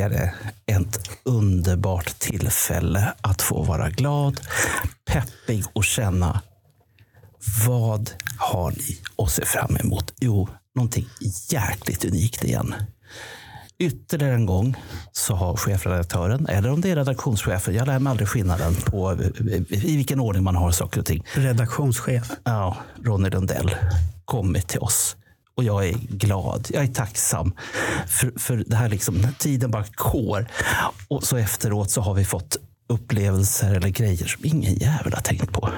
Ytterligare ett underbart tillfälle att få vara glad, peppig och känna vad har ni att se fram emot? Jo, någonting jäkligt unikt igen. Ytterligare en gång så har chefredaktören, eller om det är redaktionschefen, jag lär mig aldrig skillnaden på i vilken ordning man har saker och ting. redaktionschef. Ja, Ronny Lundell kommit till oss. Och jag är glad, jag är tacksam. För, för det här liksom, tiden bara går. Och så efteråt så har vi fått upplevelser eller grejer som ingen jävel har tänkt på.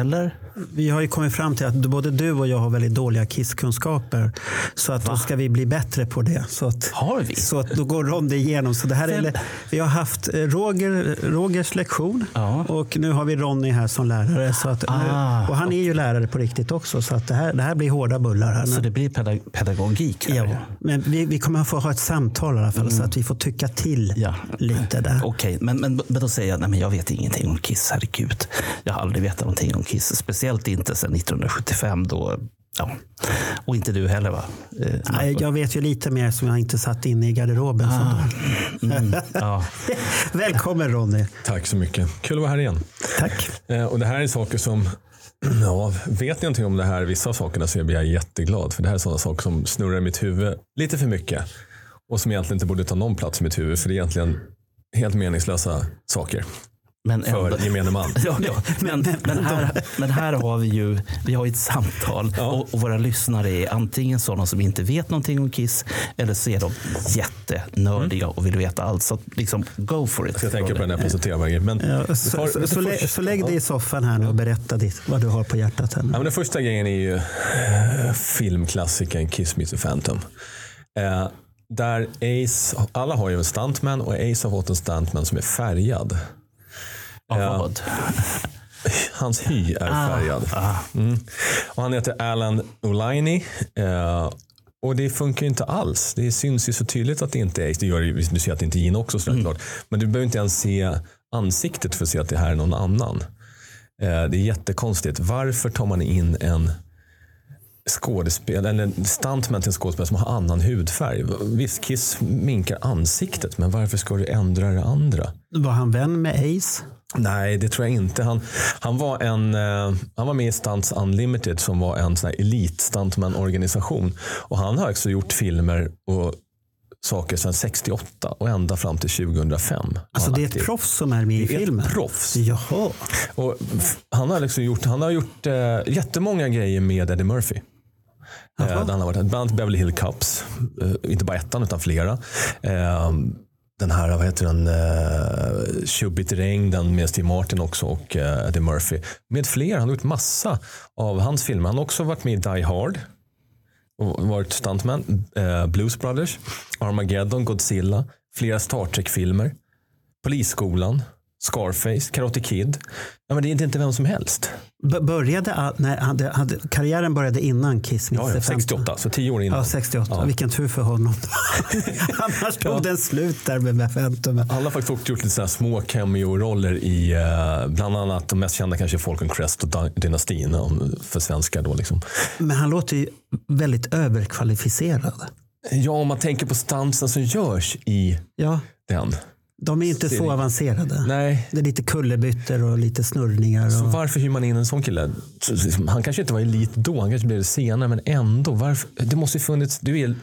Eller? Vi har ju kommit fram till att både du och jag har väldigt dåliga kisskunskaper. Så att då ska vi bli bättre på det. Så att, Har vi? Så att då går Ronny igenom. Så det här är, vi har haft eh, Roger, Rogers lektion Ja. och nu har vi Ronny här som lärare. Så att, Ah, och han är ju lärare på riktigt också. Så att det, här, det här blir hårda bullar. Här Så det blir pedag- pedagogik här. Ja, men vi, vi kommer att få ha ett samtal i alla fall så att vi får tycka till Mm. Ja. lite där. Okej, men, men, men då säger jag nej, men jag vet ingenting om Kiss. Herregud. Jag har aldrig vetat någonting om Kiss. Speciellt inte sedan 1975 då. Ja. Och inte du heller va? Eh, Nej, jag vet ju lite mer som jag inte satt inne i garderoben. Då. mm, ja. Välkommen Ronny. Tack så mycket. Kul att vara här igen. Tack. Eh, och det här är saker som, ja, vet ni någonting om det här, vissa av sakerna så blir jag jätteglad. För det här är sådana saker som snurrar i mitt huvud lite för mycket. Och som egentligen inte borde ta någon plats i mitt huvud. För det är egentligen helt meningslösa saker Men för ändå- gemene man. Ja, ja. Men, men, här, men här har vi ju vi har ett samtal Ja. och, och våra lyssnare är antingen sådana som inte vet någonting om Kiss eller så är de jättenördiga och vill veta allt. Så liksom, go for it. Jag ska tänka på den när jag presenterar varje grej. Men Ja, så, för- så, det så, lä, så lägg dig i soffan här nu och berätta ditt, vad du har på hjärtat. Här nu. Ja, men den första grejen är ju eh, filmklassikern Kiss Me The Phantom. Eh, där Ace, alla har ju en stuntman och Ace har fått en stuntman som är färgad. Av Ja. vad? Hans hy är Ah, färgad. Mm. Och han heter Alan Olaini. Eh, och det funkar ju inte alls. Det syns ju så tydligt att det inte är Ace. Det gör ju, du ser att det inte är Gene också Mm. såklart. Men du behöver inte ens se ansiktet för att se att det här är någon annan. Eh, det är jättekonstigt. Varför tar man in en skådespelare, eller stuntman till en skådespelare som har annan hudfärg? Visst, Kiss minkar ansiktet, men varför ska du ändra det andra? Var han vän med Ace? Nej, det tror jag inte. Han, han, var, en, eh, han var med i Stunts Unlimited som var en sån här elit-stuntman-organisation. Och han har också gjort filmer och saker sedan 68 och ända fram till 2005. var Alltså det är ett proffs som är med i Det är ett filmen? proffs. Jaha. Och han har liksom gjort, han har gjort eh, jättemånga grejer med Eddie Murphy. Eh, han har varit, bland annat Beverly Hill Cups. Eh, inte bara ettan utan flera. Eh, den här, vad heter den, uh, Tjubbigt regn, den med Steve Martin också och eh, Eddie Murphy. Med flera, han har gjort massa av hans filmer. Han har också varit med i Die Hard. Och varit stuntman. Eh, Blues Brothers, Armageddon, Godzilla, flera Star Trek-filmer. Polisskolan, Scarface, Karate Kid. Ja, men det är inte vem som helst. B- började, nej, hade, hade, karriären började innan Kiss Ja, ja, 15. 68, så tio år innan. Ja, 68. Ja. Vilken tur för honom. Annars tog den slut där med, Phantom. Han har faktiskt gjort lite små cameo-roller i eh, bland annat de mest kända kanske Falcon Crest och Dy- Dynastin för svenskar. Då, liksom. Men han låter ju väldigt överkvalificerad. Ja, om man tänker på stansen som görs i Ja, den. De är inte så avancerade. Nej, Det är lite kullerbyttor och lite snurrningar. så Och... varför hyr man in en sån kille? Så, liksom, Han kanske inte var elit då, han kanske blev det senare, men ändå. Varför? Det måste ju funnits, du är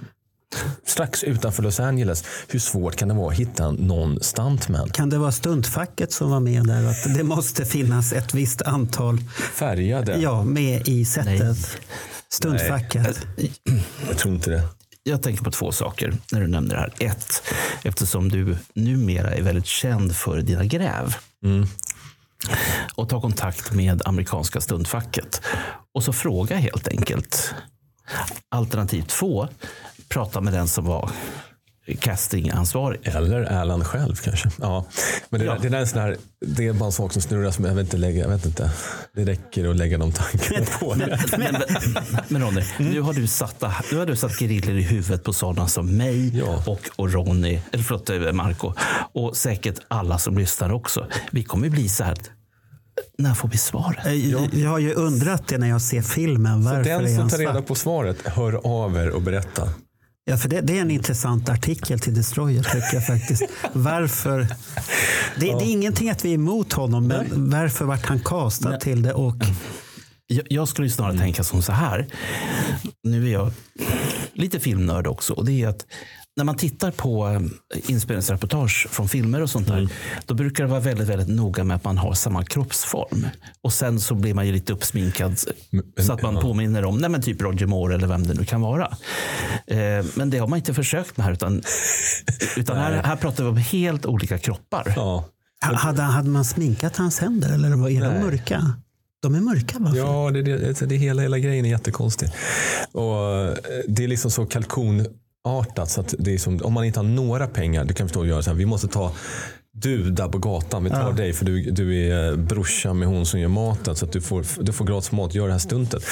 strax utanför Los Angeles. Hur svårt kan det vara att hitta någon stuntman? Kan det vara stuntfacket som var med där? Att det måste finnas ett visst antal Färgade? ja, med i sättet. Stuntfacket. Jag tror inte det. Jag tänker på två saker när du nämner det här. Ett, eftersom du numera är väldigt känd för dina gräv. Och ta kontakt med amerikanska stuntfacket. Och så fråga helt enkelt. Alternativ två, prata med den som var castingansvarig. Eller Erland själv kanske. Ja. Men det, Ja. det, där är sån här, det är bara en sak som snurrar som jag vet inte, lägga, jag vet inte. Det räcker att lägga de tankarna på det. Men, men, men Ronny, nu har du satt, nu har du satt griller i huvudet på sådana som mig Ja. och, och Ronny, eller förlåt eh, Marco och säkert alla som lyssnar också. Vi kommer bli så här, när får vi svaret? Eh, Jag, jag har ju undrat det när jag ser filmen. Varför Den är som tar reda på svaret, hör av er och berätta. Ja, för det, det är en intressant artikel till Destroyer tycker jag faktiskt. Varför? Det, det är ingenting att vi är emot honom, men varför vart han castad till det? Och Jag, jag skulle ju snarare tänka som så här. Nu är jag lite filmnörd också. Och det är att när man tittar på eh, inspelningsreportage från filmer och sånt där. Då brukar det vara väldigt, väldigt noga med att man har samma kroppsform. Och sen så blir man ju lite uppsminkad. Men- så att man ja. påminner om nej men typ Roger Moore eller vem det nu kan vara. Eh, men det har man inte försökt med här. Utan, utan här, här pratar vi om helt olika kroppar. Ja. ha- hade, hade man sminkat hans händer eller var- de Nej. mörka? De är mörka varför? Ja, det, det, det hela, hela grejen är jättekonstig. Och eh, det är liksom så kalkonartat så att det är som, om man inte har några pengar, du kan förstå att göra så här, vi måste ta du där på gatan, vi tar dig för du, du är brorsa med hon som gör maten så att du får, du får gratis mat, gör det här stuntet.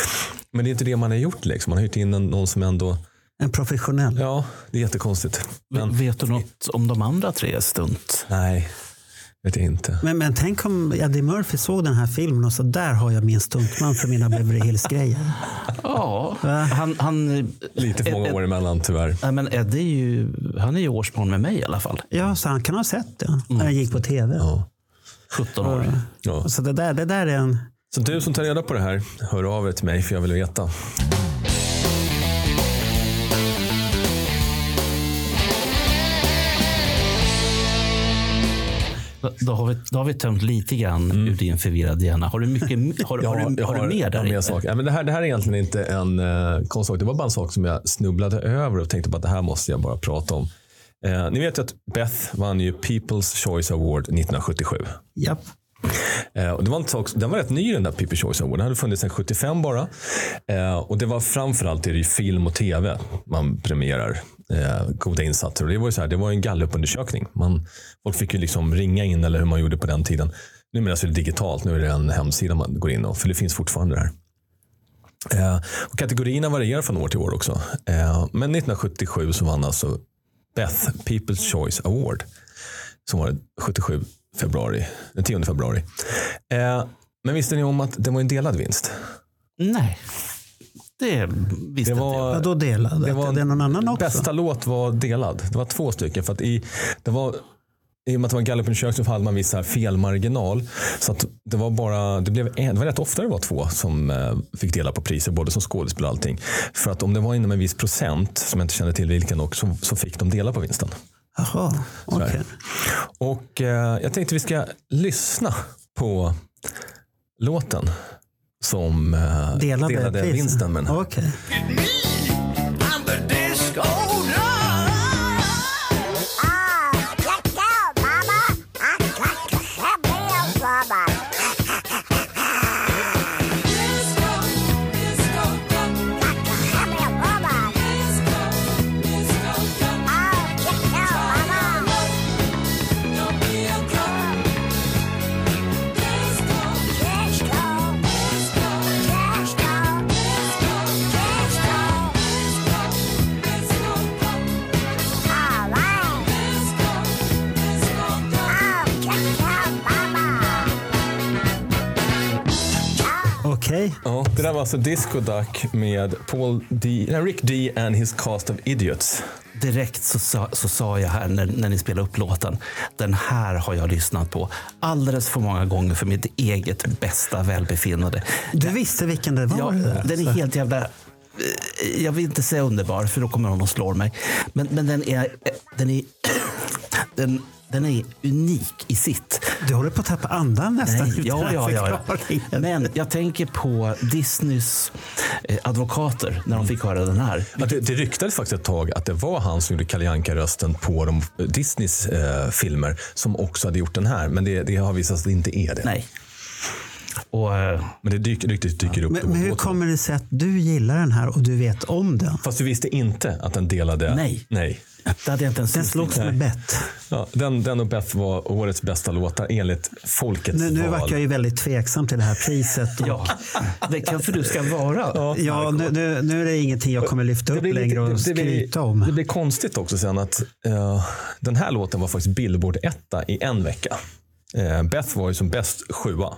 Men det är inte det man har gjort liksom. Man har hyrt in en, någon som ändå, En professionell. ja det är jättekonstigt. Men Vet du något om de andra tre stunt? nej, vet jag inte. Men, men tänk om Eddie Murphy såg den här filmen och så där har jag min stuntman för mina Beverly Hills-grejer. Ja, han, han, Lite för många Ed- år emellan tyvärr. Nej, men Ed är ju, han är ju årsbarn med mig i alla fall. Ja, så han kan ha sett det när jag gick på tv. Ja. 17 år. Ja. Så det där, det där är en... Så du som tar reda på det här, hör av er till mig för jag vill veta. Då, då, har vi, då har vi tömt lite grann ur din förvirrade hjärna. Har du, mycket, har, har, du, jag har du mer där ja, mer. Ja, men det, här, det här är egentligen inte en uh, konstsak. Det var bara en sak som jag snubblade över och tänkte på att det här måste jag bara prata om. Eh, ni vet ju att Beth vann ju People's Choice Award 1977. Japp. Eh, och det var en sak, den var rätt ny den där People's Choice Award. Den hade funnits sedan 75 bara. Eh, och det var framförallt i film och tv man premierar eh, goda insatser. Och det var ju så här, det var en gallupundersökning. Man, folk fick ju liksom ringa in eller hur man gjorde på den tiden. Numera så är det digitalt. Nu är det en hemsida man går in och, för det finns fortfarande där. här. Eh, och kategorierna varierar från år till år också. Eh, men 1977 så vann alltså Beth People's Choice Award. Som var 77 februari, den 10 februari. Eh, men visste ni om att det var en delad vinst? Nej, det visste Det inte jag. var, Vadå delad? Det, var det är någon annan också? Bästa låt var delad. Det var två stycken. För att i, det var, I och med att det var en gallupundersökning så hade man viss felmarginal. Så att det var bara, det, blev en, det var rätt ofta det var två som eh, fick dela på priser, både som skådespelare och allting. För att om det var inom en viss procent, som jag inte kände till vilken, och så, så fick de dela på vinsten. Jaha, okej. Sådär. Och eh, jag tänkte vi ska lyssna på låten som eh, Delade, delade vinsten med den här. Okej. Okej. Ja, det där var alltså Disco Duck med Paul D, nej, Rick D and his cast of idiots. Direkt så sa, så sa jag här när, när ni spelade upp låten. Den här har jag lyssnat på alldeles för många gånger för mitt eget bästa välbefinnande. Du visste vilken det var? Ja, det den är helt jävla... eh, Jag vill inte säga underbar, för då kommer någon och slår mig. Men, men den är... Den är, den, den är unik i sitt. Du håller på att tappa andan nästan. Nej, ja, ja, ja, ja. Men jag tänker på Disneys eh, advokater när de fick höra den här. Ja, det, det ryktades faktiskt ett tag att det var han som gjorde Kalle Anka-rösten på de, Disneys eh, filmer som också hade gjort den här. Men det, det har visat sig att det inte är det. Nej. Och, eh, Men det dyker, ryktet dyker upp. Men, men hur kommer det sig att du gillar den här och du vet om den? Fast du visste inte att den delade? Nej. Nej. Det hade jag inte ens Den slogs med bett. Ja, den, den och Beth var årets bästa låtar enligt folkets Nu, nu val. vart jag ju väldigt tveksam till det här priset. Ja, det kanske du ska vara. Ja, nu, nu, nu är det ingenting jag kommer lyfta upp längre och det, det, skryta blir, om. det blir konstigt också sen att eh, den här låten var faktiskt Billboard-etta i en vecka. Eh, Beth var ju som bäst sjua.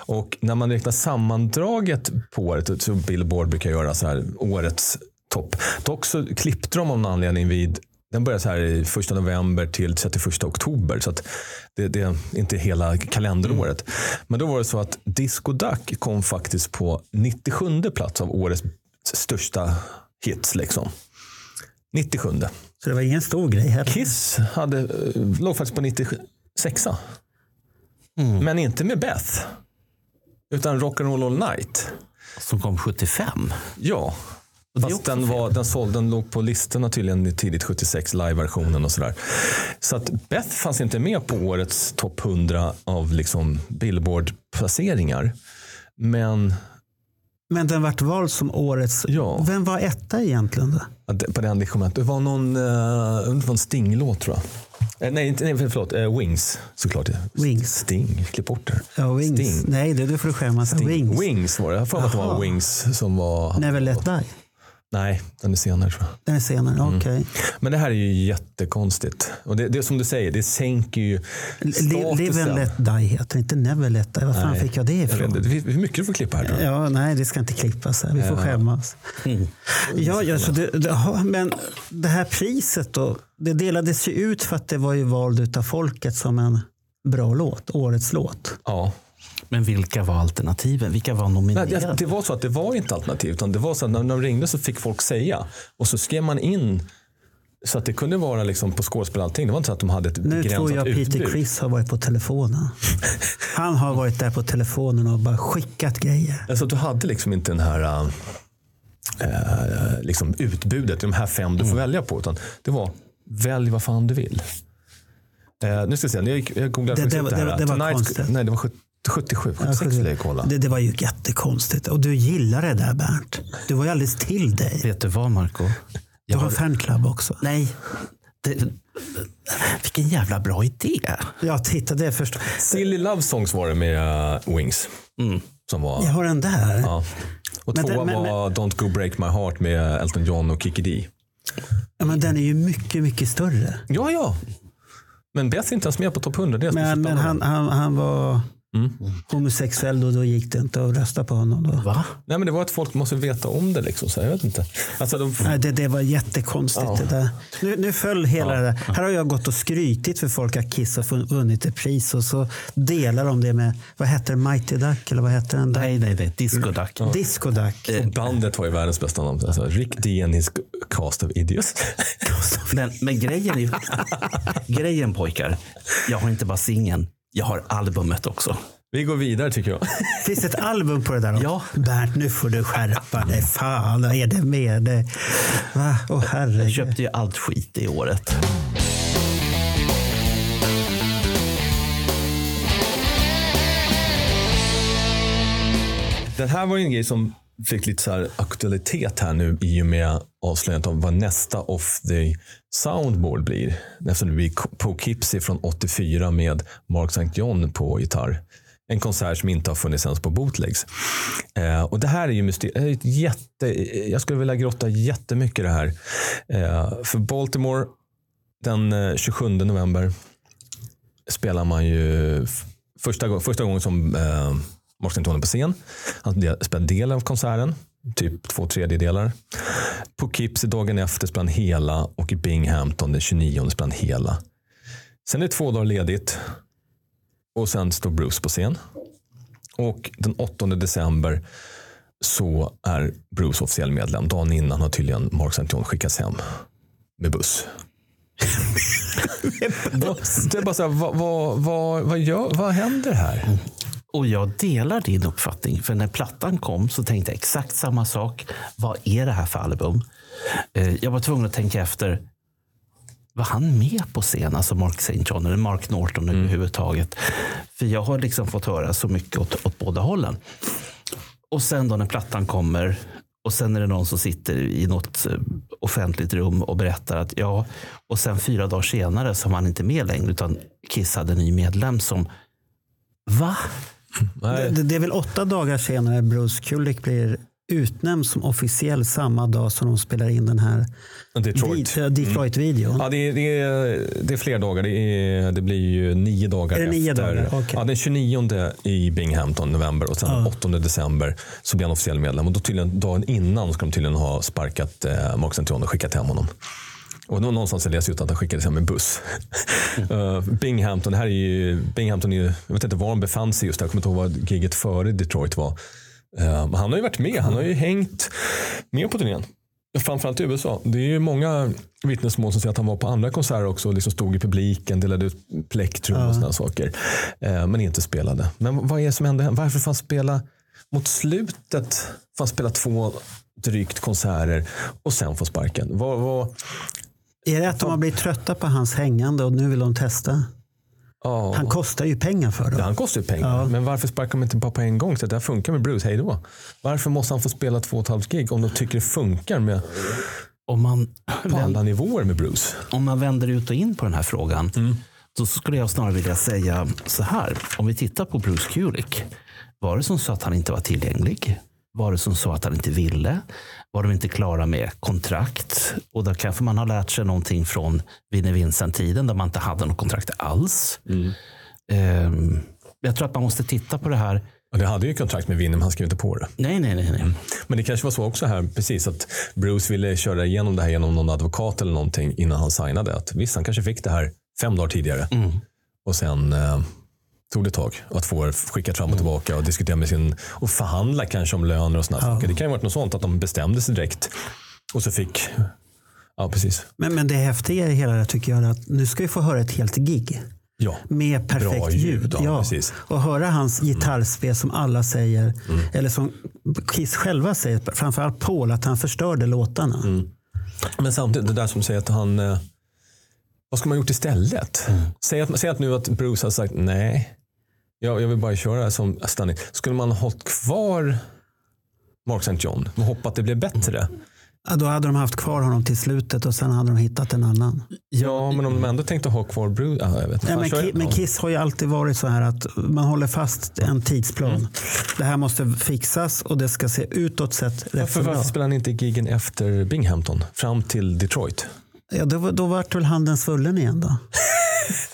Och när man räknar sammandraget på året, så Billboard brukar göra så här årets topp. Dock så klippte de av någon anledning vid den börjar så här i 1 november till 31 oktober. Så det, det är inte hela kalenderåret. Men då var det så att Disco Duck kom faktiskt på 97 plats av årets största hits. Liksom. 97. Så det var ingen stor grej heller. Kiss hade, eh, låg faktiskt på 96. Men inte med Beth. Utan Rock'n'Roll All Night. Som kom 75. Ja. Fast den, var, den, såld, den låg på listorna tydligen i tidigt 76, live-versionen och sådär. Så att Beth fanns inte med på årets topp 100 av liksom Billboard-placeringar. Men Men den vart vald som årets... Ja. Vem var etta egentligen? Då? ja, det- på den det det var någon, uh, det var en Sting-låt tror jag. Eh, nej, inte, nej, förlåt. eh, Wings såklart. Wings. Sting, klipp bort det. Ja, Wings. Sting. Nej, det, det får du skämmas. Sting. Wings. Wings var det. Jag har för att det var. Wings som var... Never Let Die. Nej, den är senare tror jag. Den är senare. Mm. Okej. Men det här är ju jättekonstigt. Och det, det är som du säger, det sänker ju Li- Live and statusen. Let Die heter inte Never Let Die. Var fan Nej, fick jag det Jag vet ifrån? det är hur mycket du får klippa här. tror jag. Ja, nej, det ska inte klippas. Här. Vi får skämmas. Ja, ja, så det, det, ja, men det här priset då, det delades ju ut för att det var ju vald av folket som en bra låt, årets låt. Ja. Men vilka var alternativen? Vilka var Nej, nominerade? det, det var så att det var inte alternativ. Utan det var så att när de ringde så fick folk säga. Och så skrev man in så att det kunde vara liksom på skådespel allting. Det var inte så att de hade ett Nu begränsat tror jag Peter utbud. Chris har varit på telefonen. Han har varit där på telefonen och bara skickat grejer. Alltså att du hade liksom inte den här äh, liksom utbudet, de här fem du får Mm. välja på. Utan det var välj vad fan du vill. Eh, nu ska jag se, jag, jag googlade Det- det- det här. det- det var Tonight- konstigt. Nej, det var 70, 77, 76 skulle jag kolla. Det, det var ju jättekonstigt. Och du gillar det där Bernt. Du var ju alldeles till dig. Vet du vad, Marco? Du Jag har har, fanclub också. nej. Det, vilken jävla bra idé. Ja, titta det först. Silly Love Songs var det med uh, Wings. Som var, Jag har den där. ja. Och Men tvåa det- men- var Don't Go Break My Heart med Elton John och Kikki D. Ja, men den är ju mycket, mycket större. Ja, ja. Men Beth är inte ens med på topp 100. Det är Men, men han, han, han var Mm. homosexuell och då gick det inte att rösta på honom. Då. Va? Nej, men det var att folk måste veta om det. Liksom, så jag vet inte. Alltså, de, Nej, det, det var jättekonstigt. Ja. Det där. Nu, nu föll hela det där. Här har jag gått och skrytit för folk att Kiss har vunnit ett pris och så delar de det med, vad heter det, Mighty Duck eller vad heter den? där? Nej, nej, nej. Disco Duck. Disco Duck. och bandet har ju världens bästa namn. Alltså, Rick D and his cast of idiots. Men, men grejen är ju... grejen pojkar. Jag har inte bara singeln. Jag har albumet också. Vi går vidare tycker jag. Finns det ett album på det där? också? Ja. Bernt, nu får du skärpa dig. Fan, vad är det med dig? Va? Åh Jag köpte ju allt skit i året. Den här var ju en grej som fick lite så här aktualitet här nu i och med avslöjandet om vad nästa Off the Soundboard blir. Eftersom det blir Poughkeepsie från 84 med Mark St. John på gitarr. En konsert som inte har funnits ens på bootlegs. Eh, och det här är ju mysteriet. Eh, jätte... Eh, jag skulle vilja grotta jättemycket i det här. Eh, för Baltimore den eh, 27 november spelar man ju första, första gången som eh, John är på scen. Han del- spelar en del av konserten, typ två tredjedelar. På Kips dagen efter spelar han hela och i Binghamton den 29 spelar han hela. Sen är det två dagar ledigt och sen står Bruce på scen. Och den 8 december så är Bruce officiell medlem. Dagen innan har tydligen Mark St. John skickats hem med buss. Det är bara så här, vad, vad, vad, vad, gör, vad händer här? Och jag delar din uppfattning. För när plattan kom så tänkte jag exakt samma sak. Vad är det här för album? Eh, Jag var tvungen att tänka efter. var han med på scen? Alltså Mark St. John eller Mark Norton överhuvudtaget. För jag har liksom fått höra så mycket åt, åt båda hållen. Och sen då när plattan kommer och sen är det någon som sitter i något eh, offentligt rum och berättar att ja, och sen fyra dagar senare så var han inte med längre utan Kiss hade en ny medlem som Va? Det, det är väl åtta dagar senare Bruce Kulick blir utnämnd som officiell samma dag som de spelar in den här Detroit. vid- eh, Detroit-videon. Ja, det, är, det, det är fler dagar. Det, är, det blir ju nio dagar Är det efter. nio dagar? Okej. Ja, den 29 i Binghamton, november och sen den 8 december så blir han officiell medlem. Och då tydligen, dagen innan ska de tydligen ha sparkat eh, Mark. John och skickat hem honom. Och nå- någonstans jag läste ut att han skickades hem med buss. Eh, Binghamton, det här är ju, Binghamton är ju, jag vet inte var han befann sig just. Jag kommer inte ihåg vad giget före Detroit var. Men han har ju varit med. Han har ju hängt med på turnén. Framförallt i USA. Det är ju många vittnesmål som säger att han var på andra konserter också och liksom stod i publiken, delade ut plektrum och sådana saker. Eh, men inte spelade. Men vad är det som hände? Varför får han spela mot slutet? Får han spela två drygt konserter och sen få sparken? Vad, vad, Är det att de har blivit trötta på hans hängande och nu vill de testa? ja, Han kostar ju pengar för Ja, dem. han kostar ju pengar. Ja. Men varför sparkar de inte bara på en gång? Så att det här funkar med Bruce, hej då. Varför måste han få spela två och ett halvt gig om de tycker det funkar med, Om man, på alla nivåer med Bruce? om man vänder ut och in på den här frågan, då skulle jag snarare vilja säga så här. Om vi tittar på Bruce Kulick. Var det som så att han inte var tillgänglig? Var det som så att han inte ville? Var de inte klara med kontrakt? Och där kanske man har lärt sig någonting från Vinnie Vincent-tiden där man inte hade något kontrakt alls. Ehm, jag tror att man måste titta på det här. Och det hade ju kontrakt med Winnie, men han skrev inte på det. Nej, nej, nej. nej. Men det kanske var så också här, precis att Bruce ville köra igenom det här genom någon advokat eller någonting innan han signade. Att visst, han kanske fick det här fem dagar tidigare. Och sen eh, tog det ett tag att få det skickat fram och tillbaka och diskutera med sin, och förhandla kanske om löner och sådana saker. Det kan ju ha varit något sånt att de bestämde sig direkt och så fick, ja precis. Men, men det häftiga i hela det här tycker jag är att nu ska vi få höra ett helt gig. Ja, Med perfekt Bra ljud, ljud. ja. Mm. Och höra hans gitarrspel som alla säger, eller som Kiss själva säger, framförallt Paul, att han förstörde låtarna. Mm. Men samtidigt, det där som säger att han... eh, Vad ska man ha gjort istället? Säg, att, säg att nu att Bruce har sagt nej. Jag, jag vill bara köra det här som standing. Skulle man ha hållit kvar Mark St. John och hoppat att det blev bättre? Ja, då hade de haft kvar honom till slutet och sen hade de hittat en annan. Ja, men om de ändå tänkte ha kvar Bruce. Ja, jag vet inte. Ja, men, Ki- men. Kiss har ju alltid varit så här att man håller fast en tidsplan. Mm. Det här måste fixas och det ska se utåt sett rätt Varför, varför spelar han inte gigen efter Binghamton? Fram till Detroit? Ja, då, var- då vart väl handen svullen igen då?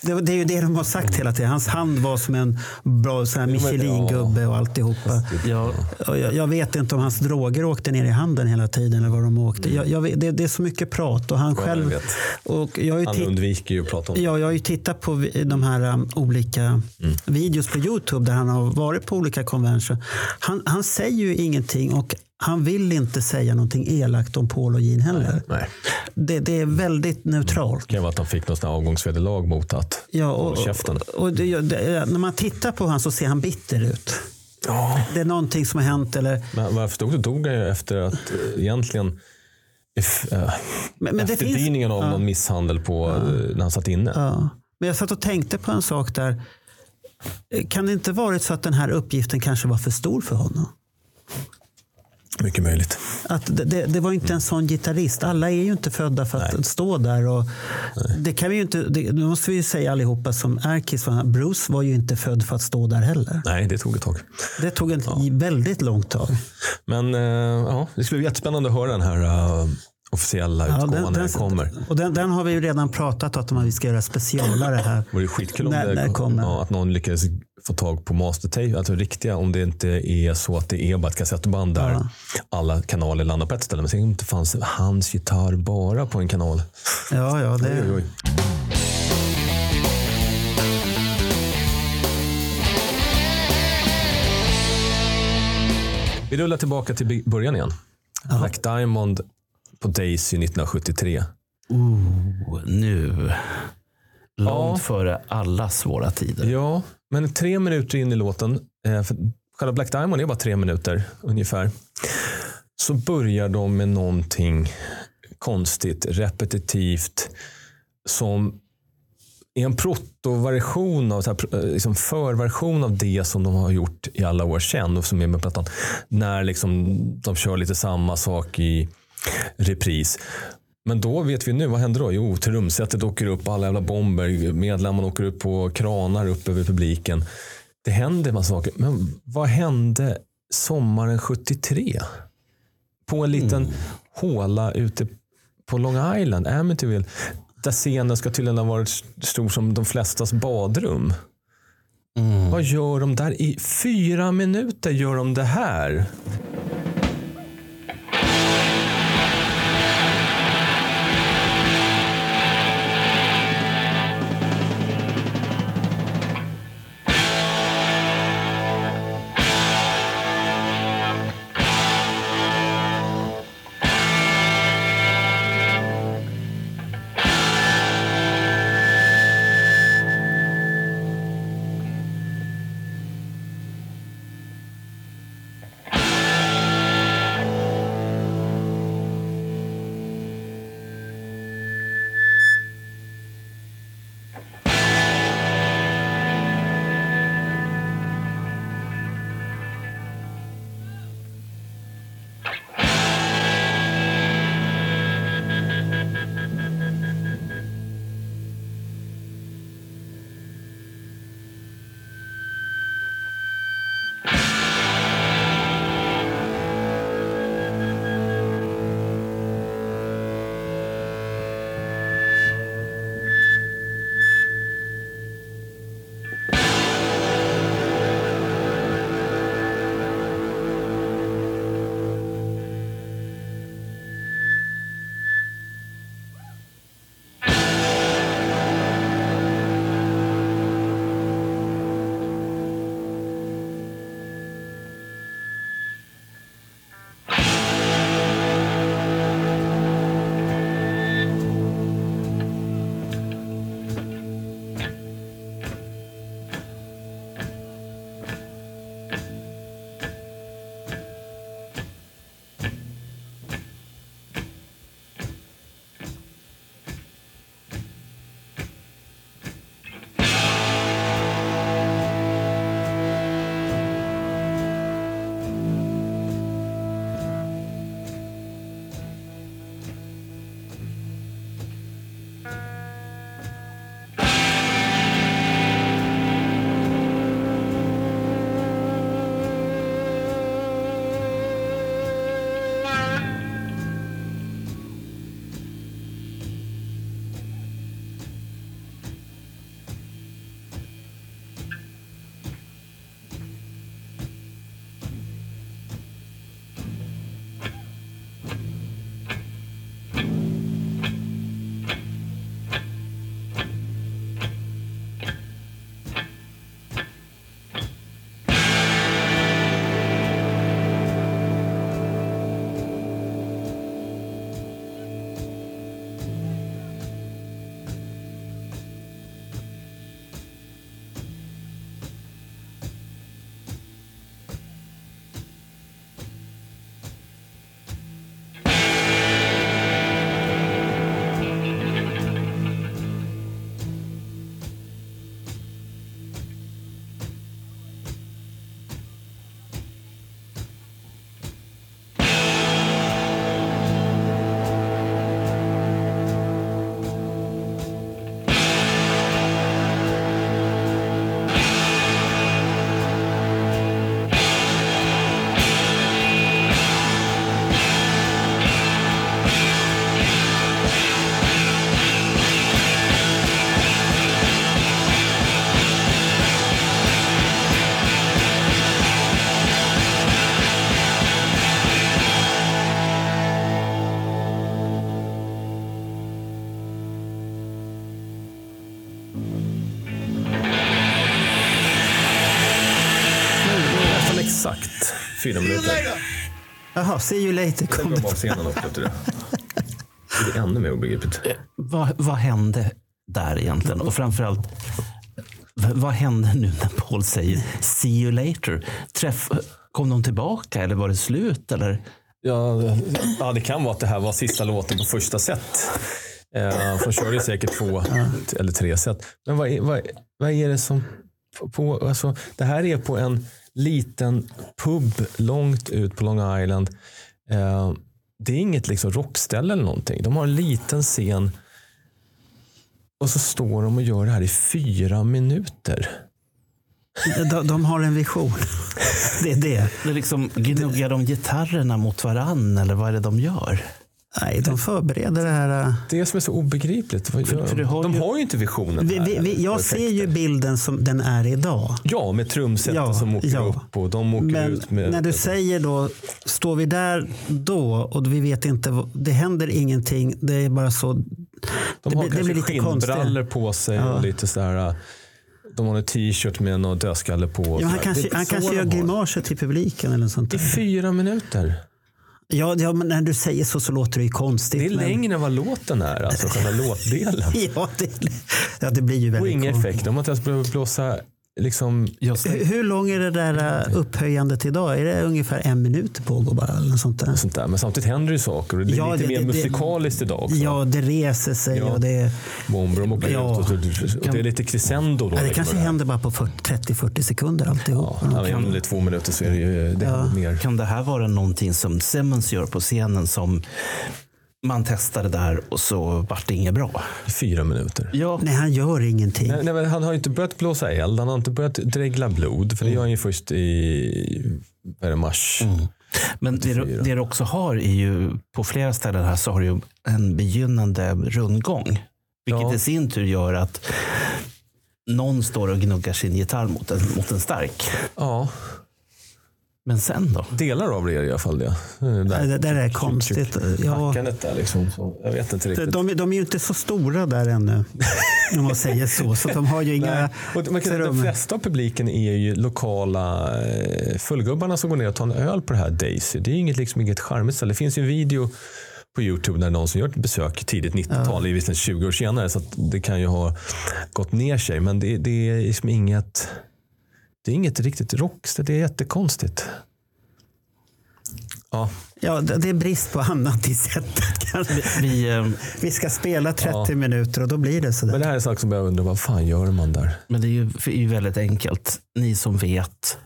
Det, det är ju det de har sagt hela tiden. Hans hand var som en bra så här men- Michelin-gubbe och alltihopa. Ja, jag, jag vet inte om hans droger åkte ner i handen hela tiden eller vad de åkte. Jag, jag vet, det, det är så mycket prat och han själv... Och jag har ju Han titt- undviker ju att prata om det. Ja, jag har ju tittat på de här um, olika videos på Youtube där han har varit på olika convention. Han, han säger ju ingenting och han vill inte säga någonting elakt om Paul och Gene heller. Nej. Det, det är väldigt neutralt. Det kan vara att han fick något avgångsvederlag mot att Ja, och, käften. och det, det, när man tittar på honom så ser han bitter ut. Det är någonting som har hänt. Eller, Men vad jag förstod så dog han ju efter att eh, egentligen if, eh, men, men det finns, efterdyningen av någon misshandel på, eh, när han satt inne. ja. Men jag satt och tänkte på en sak där. Kan det inte varit så att den här uppgiften kanske var för stor för honom? Mycket möjligt. Att det, det, var inte en sån gitarrist. Alla är ju inte födda för att Nej. stå där. Och det kan vi ju inte, det, nu måste vi ju säga allihopa som är Kiss Bruce var ju inte född för att stå där heller. Nej, det tog ett tag. Det tog ett väldigt långt tag. Men eh, ja, det skulle bli jättespännande att höra den här eh, officiella Ja, utgåvan när den kommer. Och den, den har vi ju redan pratat om att vi ska göra specialare här. Det vore skitkul om När- det, kommer? ja, att någon lyckades få tag på mastertape, alltså riktiga, om det inte är så att det är bara ett kassettband där Ja. alla kanaler landar på ett ställe. Men sen inte fanns hans gitarr bara på en kanal. Ja, ja, Oj, det, oj. Vi rullar tillbaka till början igen. Black Diamond på Daisy 1973. oh, nu. Långt Ja. före alla svåra tider. Ja, men tre minuter in i låten, eh, för själva Black Diamond är bara tre minuter ungefär, så börjar de med någonting konstigt, repetitivt. som är en protoversion av, eh, liksom förversion av det som de har gjort i alla år sedan och som är med plattan. När liksom de kör lite samma sak i repris. Men då vet vi nu, vad händer då? Jo, trumsetet åker upp, alla jävla bomber, medlemmarna åker upp på kranar upp över publiken. Det händer en massa saker. Men vad hände sommaren 73? På en liten håla ute på Long Island, Amityville. Där scenen ska tydligen ha varit stor som de flestas badrum. Vad gör de där? I fyra minuter gör de det här. Fyra minuter. Jaha, see you later. Sen Kom jag bak scenen också efter det. Det är ännu mer obegripligt. Vad, vad hände där egentligen? Och framförallt, vad hände nu när Paul säger see you later? Träff, kom de tillbaka eller var det slut? Eller? Ja, ja, det kan vara att det här var sista låten på första set. Eh, så de körde säkert två eller tre set. Men vad är, vad, vad är det som... På, alltså, det här är på en liten pub långt ut på Long Island. Eh, det är inget liksom rockställe eller någonting. De har en liten scen och så står de och gör det här i fyra minuter. De, de har en vision. Det är det. Det är liksom, gnuggar de gitarrerna mot varann eller vad är det de gör? Nej, de förbereder det här. äh, Det som är så obegripligt. För de? du har de ju- har ju inte visionen. Vi, vi, vi, jag ser ju bilden som den är idag. Ja, med trumsetet Ja, som åker ja. upp och de åker Men ut med... när du säger då, står vi där då och vi vet inte, vad- det händer ingenting. Det är bara så. de det har det kanske blir lite skinnbrallor på sig Ja. och lite sådär. De har en t-shirt med någon dödskalle på. Ja, han kanske, Det han kanske gör grimaser till publiken eller något sånt I fyra minuter. Ja, ja, men när du säger så så låter det ju konstigt. Det är men- längre än vad låten är, alltså själva låtdelen. Ja det, ja, det blir ju Och väldigt inga konstigt. effekter. De har inte ens behövt blåsa liksom... Hur, hur lång är det där äh, upphöjandet idag? Är det ungefär en minut det pågår bara? Eller sånt där? Sånt där. Men samtidigt händer det ju saker. Och det är Ja, lite det- mer det- det- musikaliskt idag också. Ja, det reser sig Ja. och det, Bomber de åker Ja. ut och, och det är lite crescendo. Då, ja, det liksom, kanske händer bara på 40 30-40 sekunder alltihop. Ja, om det är två minuter så är det ju det händer mer. Kan det här vara någonting som Simmons gör på scenen som man testade där och så vart det inget bra? Fyra minuter. Ja, Nej, han gör ingenting. Nej, nej, men han har inte börjat blåsa eld, han har inte börjat dregla blod. För det gör han ju först i det, mars. men det, du- det du också har är ju på flera ställen här så har du ju en begynnande rundgång. Vilket Ja. i sin tur gör att någon står och gnuggar sin gitarr mot en, mot en stark. Ja, Men sen då? delar av det är i alla fall det. Nej, Där, Det där är konstigt. Ja, där liksom. Så, jag vet inte riktigt. de, de är ju inte så stora där ännu. Om man säger så. Så de har ju inga... Nej. Och man kan säga, att de flesta av publiken är ju lokala eh, fullgubbarna som går ner och tar en öl på det här Daisy. Det är inget, liksom inget charmigt ställe. Det finns ju en video på Youtube när någon som gör ett besök tidigt 90-tal, det är visserligen 20 år senare så att det kan ju ha gått ner sig. Men det, det är liksom inget det är inget riktigt rockställe. Det är jättekonstigt. Ja, Ja, det är brist på annat i sättet. kanske. Vi, eh, Vi ska spela 30 Ja. minuter och då blir det sådär. men det här är en sak som jag undrar, vad fan gör man där? men det är ju, det är ju väldigt enkelt. Ni som vet,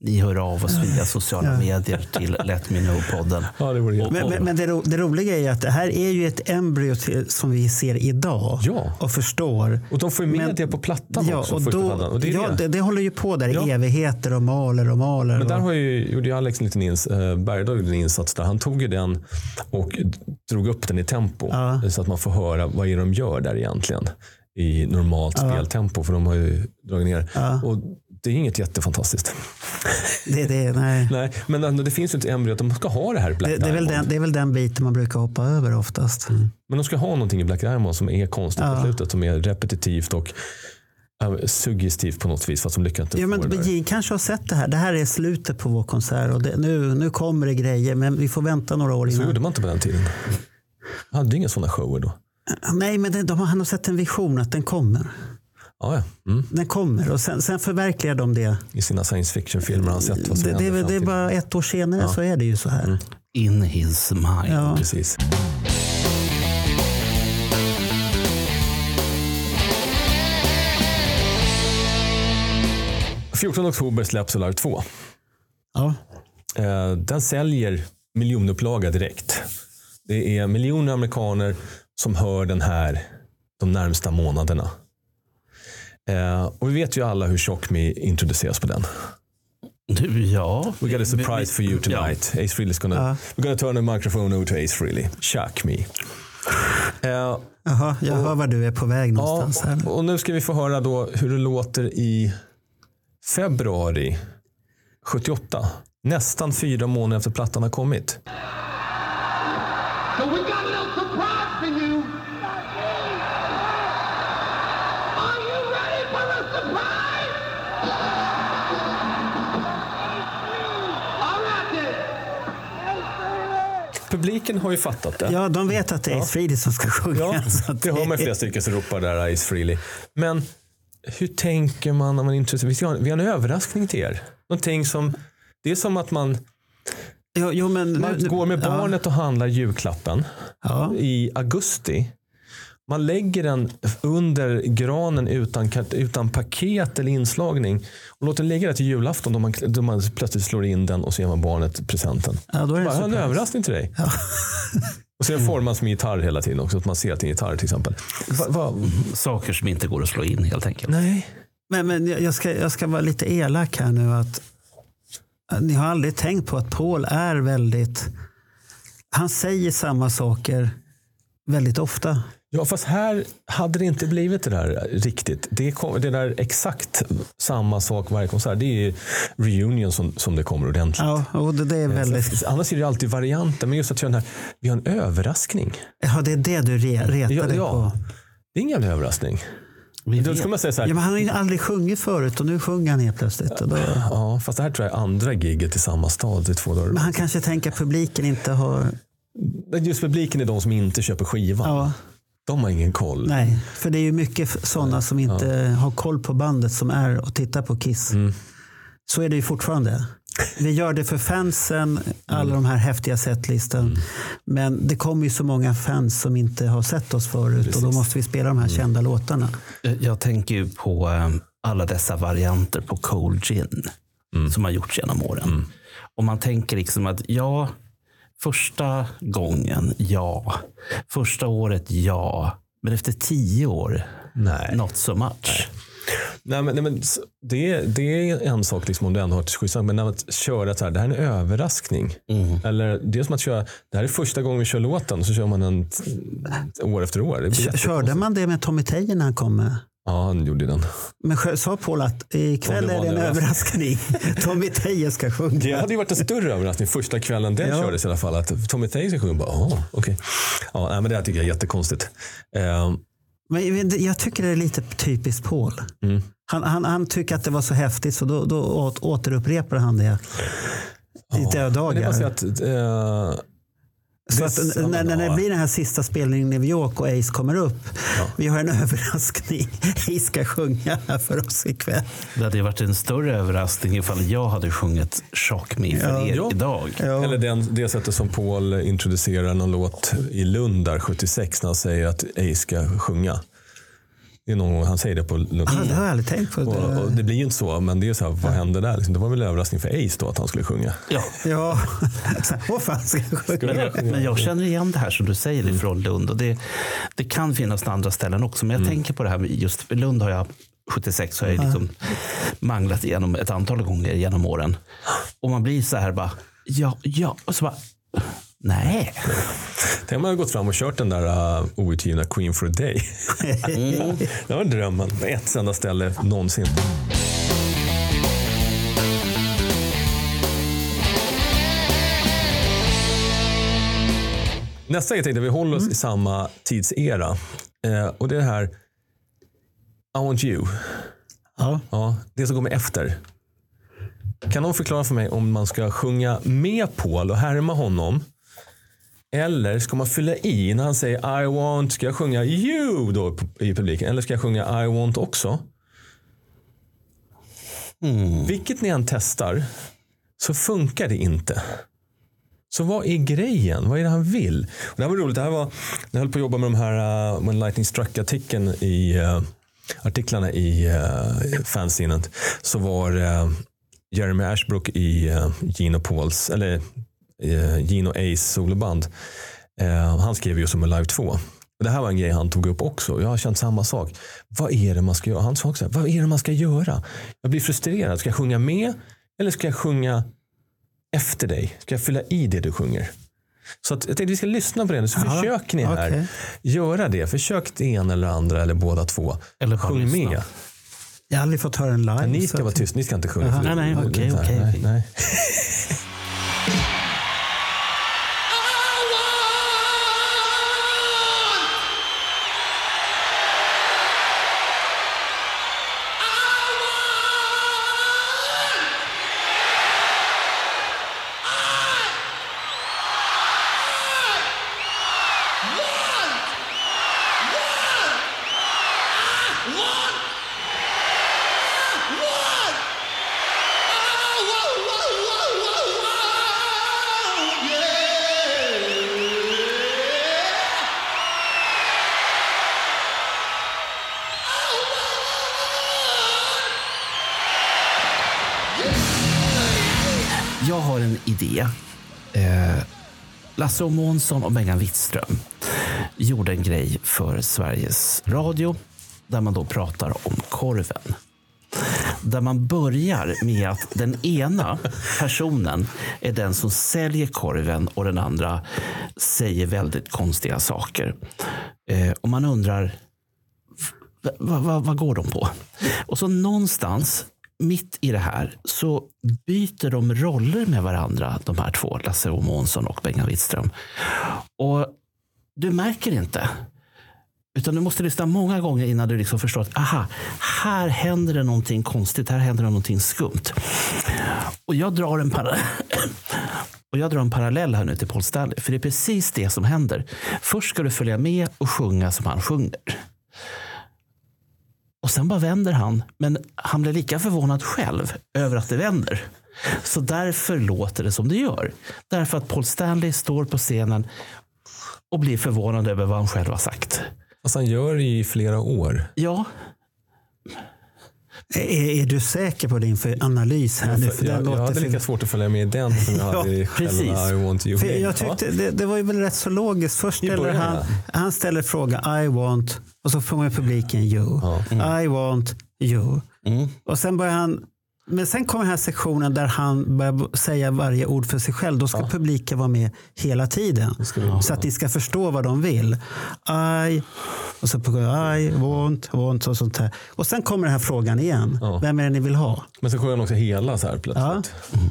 ni hör av oss via sociala medier till Let Me Know-podden. Ja, det vore Och-. Men, men, men det, ro, det roliga är ju att det här är ju ett embryo till, som vi ser idag Ja. och förstår. Och de får ju med Men- det på plattan Ja, också. och då. Och det ja det. det, det håller ju på där i Ja. evigheter och maler och maler. Men där har ju, gjorde ju Alex en liten ins, eh, Bergdahl gjorde en insats där. Han tog ju den och drog upp den i tempo. Ja. Så att man får höra vad är det de gör där egentligen. I normalt speltempo. För de har ju dragit ner. Ja. Och det är inget jättefantastiskt. det, det, nej. Nej, men det finns ju ett embryo att de ska ha det här Black Det, det, är väl den, det är väl den biten man brukar hoppa över oftast. Men de ska ha någonting i Black Diamond som är konstigt på Ja. slutet. Som är repetitivt och äh, suggestivt på något vis. Fast de lyckas inte Ja, men. Gene kanske har sett det här. Det här är slutet på vår konsert och det, nu, nu kommer det grejer men vi får vänta några år Så innan. gjorde man inte på den tiden. Man hade inga sådana shower då. Nej, men det, de, han har sett en vision att den kommer. Ja, ja. Mm. Den kommer och sen, sen förverkligar de det. I sina science fiction-filmer har han sett vad som Det, det, det är bara ett år senare så är det ju så här. In his mind. Ja. Precis. –14 oktober släpps Solar 2. Ja. Eh, Den säljer miljonupplaga direkt. Det är miljoner amerikaner som hör den här de närmsta månaderna. Eh, Och vi vet ju alla hur Shock Me introduceras på den. Du, ja. We got a surprise for you tonight. Ace Frehley's gonna, Ja. we're gonna turn the microphone over to Ace Frehley. Shock me. Eh, Jaha, jag hör var du är på väg ja, någonstans. Här. och nu ska vi få höra då hur det låter i februari 78. Nästan fyra månader efter plattan har kommit. Publiken har ju fattat det. Ja, de vet att det är Ace Frehley som ska sjunga. Ja, det hör man flera stycken som ropar där Ace Frehley. Men hur tänker man när man är intresserad? Vi har, vi har en överraskning till er. Någonting som, det är som att man, Jo, jo, men, man nu- går med ja, barnet och handlar julklappen Ja. i augusti. Man lägger den under granen utan, utan paket eller inslagning. Och låter den ligga där till julafton då man, då man plötsligt slår in den och så ger man barnet presenten. Ja, då är det Bara, "Jag har en surprise." överraskning till dig. Och så är den formad som en gitarr hela tiden också. Så att man ser att det är en gitarr till exempel. Va, va, Saker som inte går att slå in helt enkelt. nej. Men, men jag, ska, jag ska vara lite elak här nu. att Ni har aldrig tänkt på att Paul är väldigt... Han säger samma saker väldigt ofta. Ja, fast här hade det inte blivit det där riktigt. Det, kom, det där exakt samma sak varje konsert. Det är ju reunion som, som det kommer ordentligt. Ja, och det, det är väldigt... Annars är det alltid varianter. Men just att göra den här, vi har en överraskning. Ja, det är det du re, retar Ja, dig ja. på. Det är ingen jävla överraskning. Vi Då ska man säga så här, Ja, men han har ju aldrig sjungit förut och nu sjunger han helt plötsligt. Och då, ja, fast det här tror jag är andra giget i samma stad i två dagar. men han kanske tänker att publiken inte har... Just publiken är de som inte köper skivan. Ja, De har ingen koll. nej, för det är ju mycket sådana som inte har koll på bandet som är och tittar på Kiss. Mm. Så är det ju fortfarande. Vi gör det för fansen, alla de här häftiga setlistan. Mm. Men det kommer ju så många fans som inte har sett oss förut och då måste vi spela de här kända låtarna. Jag- tänker ju på eh, alla dessa varianter på Cold Gin som har gjorts genom åren. Och man tänker liksom att ja, första gången, ja. Första året, ja. Men efter tio år, Nej. not so much. Nej, men, nej, men, det, är- det är en sak liksom, om du ändå har ett skyddsnamn. Men när att köra så här, det här är en överraskning. Eller det är som att köra, det här är första gången vi kör låten så kör man den år efter år. Körde man det med Tommy Tejer när han kom med? Ja, han gjorde den. Men sa Paul att ikväll det är det en överraskning. Tommy Tejer ska Det sjunga. hade ju varit en större överraskning första kvällen den Ja. kördes i alla fall. Att Tommy Taylor ska sjunga. Bara, "Jaha, okej. Ja, nej, men det här tycker jag är jättekonstigt. Ehm, Men det- jag tycker det är lite typiskt Paul. Mm. Han, han, han tycker att det var så häftigt så då, då åt, återupprepar han det i men det Så att ja, när, när det ja. blir den här sista spelningen i New York och Ace kommer upp. Vi har en överraskning. Ace ska sjunga här för oss ikväll. Det hade varit en större överraskning ifall jag hade sjungit Shock Me för Ja. er Ja. idag. Ja. Eller den, det sättet som Paul introducerar någon låt i Lund där 76 när han säger att Ace ska sjunga. Det är någon gång han säger det på Lund. Ah, det har jag aldrig tänkt på. Och, och det blir ju inte så, men det är så här, vad hände där? Liksom, det var väl en överraskning för Ace då att han skulle sjunga. Ja. Ja, vad fan ska jag sjunga? Men jag, men jag känner igen det här som du säger Mm. ifrån Lund. Och det, det kan finnas på andra ställen också. Men jag Mm. tänker på det här med just Lund har jag 76 har jag liksom manglat igenom ett antal gånger genom åren. Och man blir så här bara, ja, ja. Och så bara, nej. Tänk om man hade gått fram och kört den där uh, outgivna Queen for a Day. det var drömmen. Ett enda ställe någonsin. Nästa grej tänkte vi håller oss i samma tidsera. Eh, och det är det här I want you. Ja. Ja, det som kommer efter. Kan någon förklara för mig om man ska sjunga med Paul och härma honom? Eller ska man fylla i när han säger I want, ska jag sjunga you då i publiken? Eller ska jag sjunga I want också? Vilket ni än testar så funkar det inte. Så vad är grejen? Vad är det han vill? Och det här var roligt. Det här var, när jag höll på att jobba med de här uh, When Lightning Struck-artikeln i uh, artiklarna i uh, fanzinet så var uh, Jeremy Ashbrook i uh, Gino Pauls, eller Gino Ace soloband. Uh, han skrev ju som en Live 2. Det här var en grej han tog upp också. Jag har känt samma sak. Vad är det man ska göra? Han sa också, vad är det man ska göra? Jag blir frustrerad. Ska jag sjunga med? Eller ska jag sjunga efter dig? Ska jag fylla i det du sjunger? Så att, jag tänkte vi ska lyssna på det nu. Så Ja, försök ni här okej. göra det. Försök det ena eller andra eller båda två. Eller Sjung lyssna. med. Jag har aldrig fått höra en live. Men ni ska vara tysta. Ni ska inte sjunga. Det- Nej, nej, okej, okej, har en idé. Eh, Lasse och Månsson och Bengan Wittström gjorde en grej för Sveriges Radio där man då pratar om korven. Där man börjar med att den ena personen är den som säljer korven och den andra säger väldigt konstiga saker. Eh, och man undrar, vad, vad, vad går de på? Och så någonstans mitt i det här så byter de roller med varandra, de här två, Lasse O Månsson och Bengan Wittström. Och du märker inte. Utan du måste lyssna många gånger innan du liksom förstår att aha, här händer det någonting konstigt, här händer det någonting skumt. Och jag drar en, parallell. och jag drar en parallell här nu till Paul Stanley, för det är precis det som händer. Först ska du följa med och sjunga som han sjunger. Och sen bara vänder han, men han blir lika förvånad själv över att det vänder. Så därför låter det som det gör. Därför att Paul Stanley står på scenen och blir förvånad över vad han själv har sagt. Fast han gör det i flera år. Ja, Är, är du säker på din för analys här nu? För jag, jag hade lika svårt att följa med i den som jag Ja, hade i själva I want you. För jag tyckte det, det var ju väl rätt så logiskt. Först ställer han, han ställer frågan I want och så frågar publiken you. I want you. Och sen börjar han men sen kommer den här sektionen där han börjar säga varje ord för sig själv. Då ska publiken vara med hela tiden. Så att de ska förstå vad de vill. I, och så på I want, want och sånt här. Och sen kommer den här frågan igen. Ja. Vem är det ni vill ha? Men så sjunger han också hela så här plötsligt. Ja.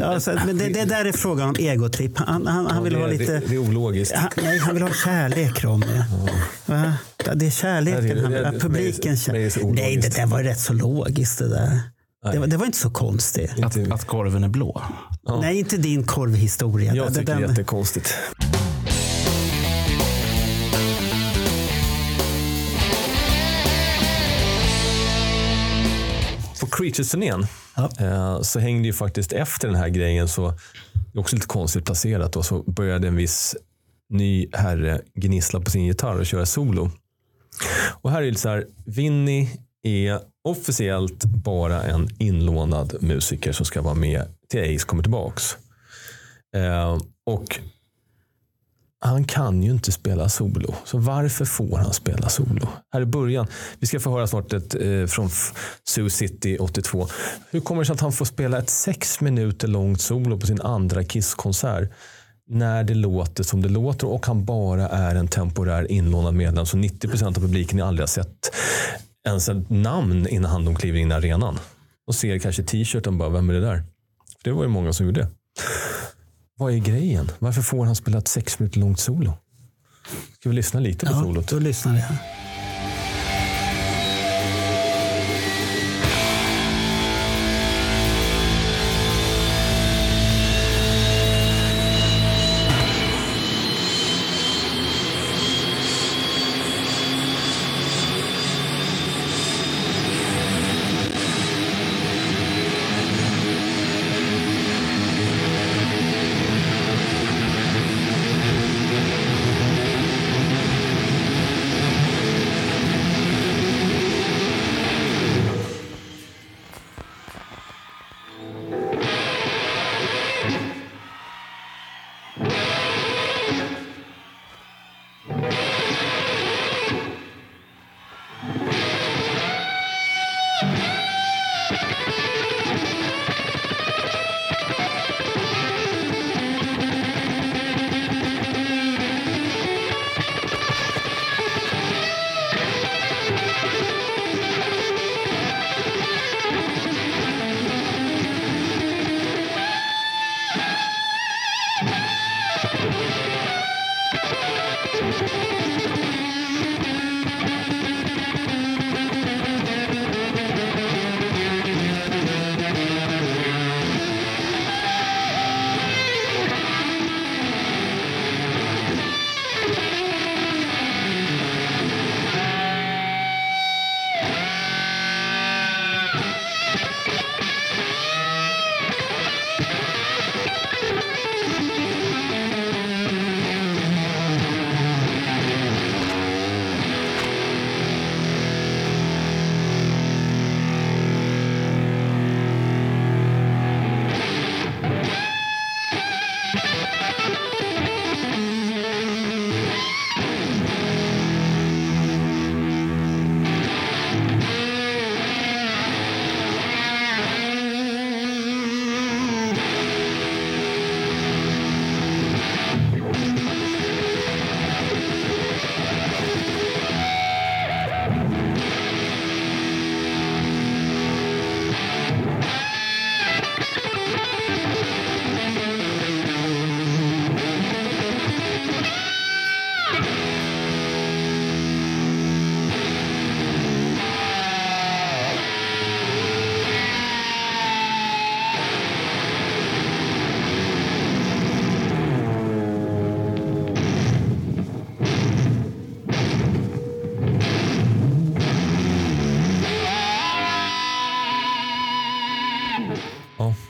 Ja, så, men det, det där är frågan om egotripp. Han, han, han vill det, ha lite... det, det är ologiskt. Han, nej, han vill ha kärlek, Ronny. Ja, Det är kärleken det- ha. det- Publiken det så kär... Nej, det där var rätt så logiskt det där. Det var, det var inte så konstigt. att, att korven är blå. Nej, inte din korvhistoria. Jag tycker den- det är jättekonstigt. På Creatures-turnén Ja. eh, så hängde ju faktiskt efter den här grejen så det är också lite konstigt placerat då, så började en viss ny herre gnissla på sin gitarr och köra solo. Och här är det så här, Vinny är officiellt bara en inlånad musiker som ska vara med till Ace kommer tillbaks. Eh, och han kan ju inte spela solo. Så varför får han spela solo? Här i början. Vi ska få höra snart ett, eh, från Sioux City 82. Hur kommer det sig att han får spela ett sex minuter långt solo på sin andra Kiss-konsert? När det låter som det låter och han bara är en temporär inlånad medlem. Så 90 procent av publiken har aldrig har sett ens ett namn innan de kliver in i arenan. Och ser kanske t-shirten och bara, vem är det där? För det var ju många som gjorde det. Vad är grejen? Varför får han spela ett sex minuter långt solo? Ska vi lyssna lite på Ja, solot? då lyssnar jag.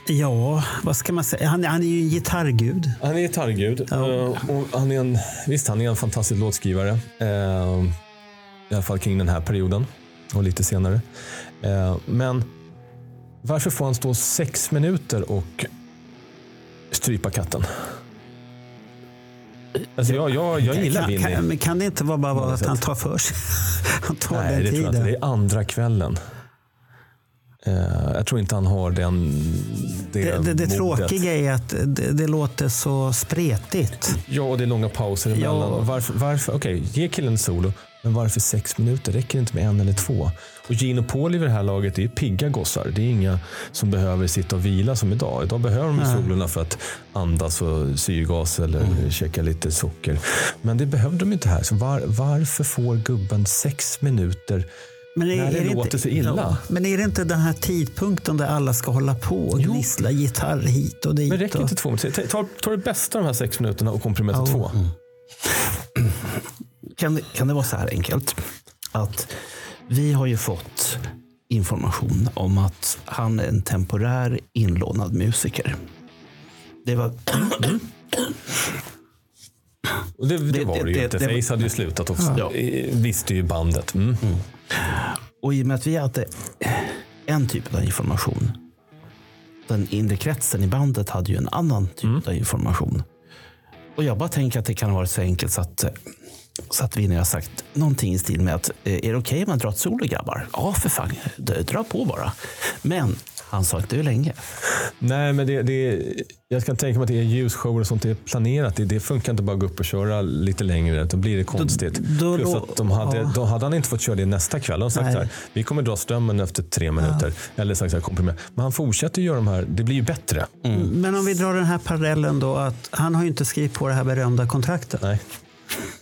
Ja, vad ska man säga? Han, han är ju en gitarrgud. Han är gitarrgud. eh, Och han är en, visst, han är en fantastisk låtskrivare. Eh, I alla fall kring den här perioden och lite senare. Eh, Men varför får han stå sex minuter och strypa katten? Alltså jag, jag, jag gillar Vinny. kan, men kan det inte vara bara vara att han tar för sig? Han tar Nej, den det tror jag tiden. inte. Det är andra kvällen. Eh, Jag tror inte han har den, det, Det, det, det tråkiga är att det, det låter så spretigt. Ja, och det är långa pauser emellan. Ja. Varför, varför, Okej, ge killen en solo. Men varför sex minuter? Räcker det inte med en eller två? Och och Paul i det här laget det är pigga gossar. Det är inga som behöver sitta och vila som idag. Idag behöver de solorna för att andas och syrgas eller Mm. käka lite socker. Men det behövde de inte här. Så var, varför får gubben sex minuter Men när det, låter så illa? Ja, men är det inte den här tidpunkten där alla ska hålla på och gnissla gitarr hit och dit? Men räcker och... inte två minuter? Ta, ta, det bästa av de här sex minuterna och komprimera till två. Kan, det- kan det vara så här enkelt? Att vi har ju fått information om att han är en temporär inlånad musiker. Det var, Och det, det, Det- var det, ju inte. Face hade ju slutat också. Ja. Visste ju bandet. Mm. och i och med att vi hade en typ av information. Den inre kretsen i bandet hade ju en annan typ av information. Och jag bara tänker att det kan varit så enkelt så att, så att vi har sagt någonting i stil med att eh, är det okej om man drar ett solo grabbar? Ja, för fan, dra på bara. Men han sa inte hur länge. Nej, men det, det, jag kan tänka mig att det är ljusshower och sånt det är planerat. Det, det funkar inte bara att gå upp och köra lite längre. Då blir det konstigt. då- Plus då- att de hade, ja. då hade han inte fått köra det nästa kväll. De sagt så här, vi kommer dra strömmen efter tre minuter. Eller sagt så här, komprimera. Men han fortsätter göra de här. Det blir ju bättre. Men om vi drar den här parallellen då att han har ju inte skrivit på det här berömda kontraktet. Nej.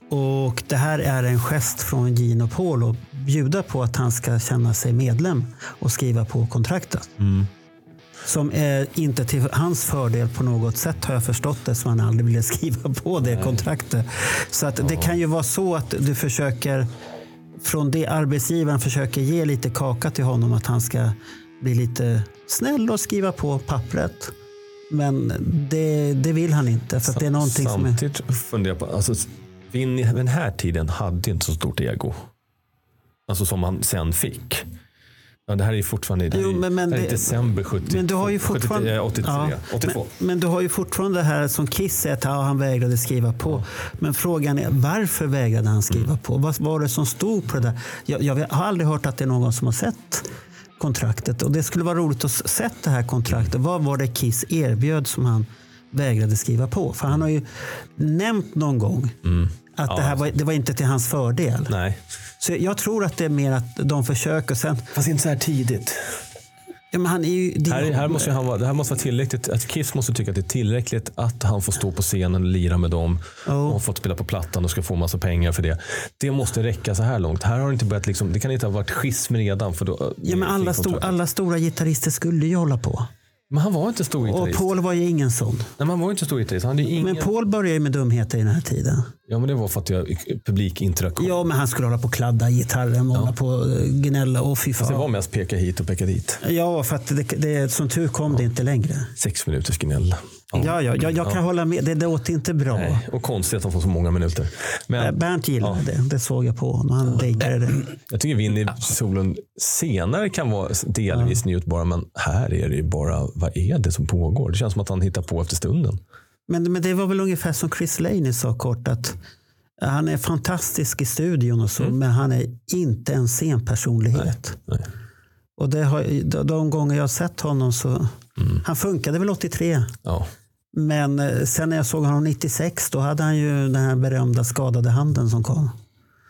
Och det här är en gest från Paul att bjuda på att han ska känna sig medlem och skriva på kontraktet. Som är inte till hans fördel på något sätt har jag förstått det, som han aldrig ville skriva på det kontraktet. Så att det kan ju vara så att du försöker, från det arbetsgivaren försöker ge lite kaka till honom, att han ska bli lite snäll och skriva på pappret. Men det, det vill han inte, för det är någonting som är... Samtidigt funderar jag på, alltså, Vinny den här tiden hade inte så stort ego. Alltså som han sen fick. Ja, det här är fortfarande det här Jo, men- men det här är december 70, Men du har ju fortfarande, 70, eh, 83, Ja, 82. Men, men du har ju fortfarande det här som Kiss säger att ja, han vägrade skriva på. Men frågan är varför vägrade han skriva Mm. på? Vad var det som stod på det där? Jag, jag har aldrig hört att det är någon som har sett kontraktet. Och det skulle vara roligt att s- sett det här kontraktet. Vad var det Kiss erbjöd som han vägrade skriva på? För han har ju nämnt någon gång att det här var, det var inte till hans fördel. Nej. Så jag tror att det är mer att de försöker. Sen, Fast inte så här tidigt. ja, men han är ju, det, Här, här måste han vara, det här måste vara tillräckligt. Att Kiss måste tycka att det är tillräckligt att han får stå på scenen och lira med dem. Ja. Och fått spela på plattan och ska få massa pengar för det. Det måste räcka så här långt. Här har det inte börjat liksom, det kan inte ha varit schism redan. För då, Ja, men alla, stor, alla stora gitarrister skulle ju hålla på. Men han var inte stor Och gitarrist. Paul var ju ingen sån. Nej, men han var inte stor gitarrist. Han hade ingen... Men Paul började ju med dumheter i den här tiden. Ja, men det var för att jag publikinteraktion. Ja, men han skulle hålla på och kladda gitarren, hålla på och gnälla och fy Fast det var fan. mest peka hit och peka dit. Ja, för att det, det, som tur kom det inte längre. Sex minuters gnäll. Ja, ja, jag, jag kan hålla med. Det, låter inte bra. Nej, och konstigt att han får så många minuter. Men Bernt gillade det. Det såg jag på honom. Han diggade det. jag tycker Vinny Solund senare kan vara delvis njutbara, men här är det ju bara, vad är det som pågår? Det känns som att han hittar på efter stunden. Men, men det var väl ungefär som Chris Laney sa kort. att Han är fantastisk i studion och så, men han är inte en scenpersonlighet. Nej. Och det har, de, gånger jag har sett honom så... Han funkade väl 83. Ja. Men eh, sen när jag såg honom 96 då hade han ju den här berömda skadade handen som kom.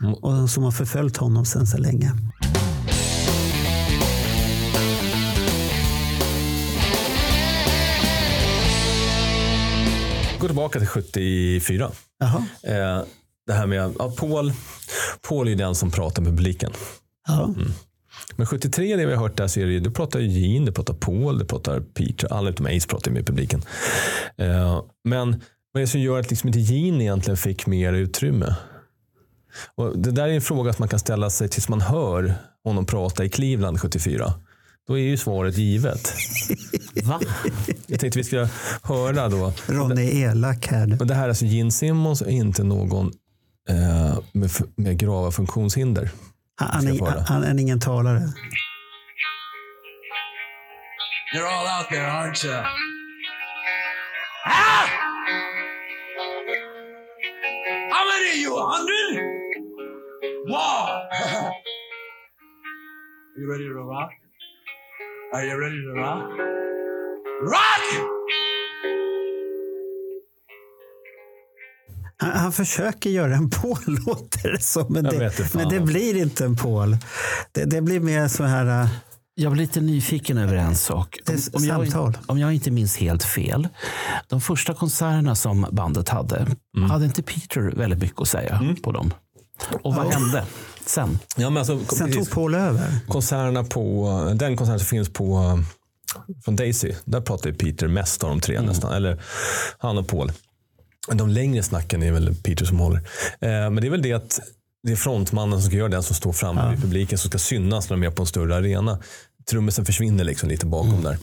Mm. Och som har förföljt honom sen så länge. Gå tillbaka till 74. Jaha. Eh, det här med, ja, Paul, Paul är den som pratar med publiken. Ja. Men 73, det vi har hört där, så är det, ju- du pratar ju Gene, du pratar Paul, du pratar Peter, alla utom Ace pratar med publiken. Eh, men vad är det som gör att liksom inte Gene egentligen fick mer utrymme? Och det där är en fråga som man kan ställa sig tills man hör honom prata i Cleveland 74. Då är ju svaret givet. Va? Jag tänkte vi ska höra då. Ronny är elak här. Och det här är alltså Gene Simmons är inte någon eh, med grava funktionshinder. Han, är, han är ingen talare. You're all out there, aren't you? Ah! How many are you? A hundred? Wow! you ready to rock? Are you ready to rock? Rock! Han, han försöker göra en Paul låter det som. Men det, fan. men det blir inte en Paul. Det, det blir mer så här. äh, Jag blir lite nyfiken över en sak. Det Om, om, jag, om jag inte minns helt fel. De första konserterna som bandet hade, Mm. hade inte Peter väldigt mycket att säga på dem? Och vad hände sen? Ja, men alltså, Sen precis. tog Paul över. konserterna på, den konserten som finns på eh, från Daisy, där pratar ju Peter mest av de tre nästan. Eller han och Paul. De längre snacken är väl Peter som håller. Eh, men det är väl det att det är frontmannen som ska göra det, som står framme vid publiken, som ska synas när de är på en större arena. Trummisen försvinner liksom lite bakom där.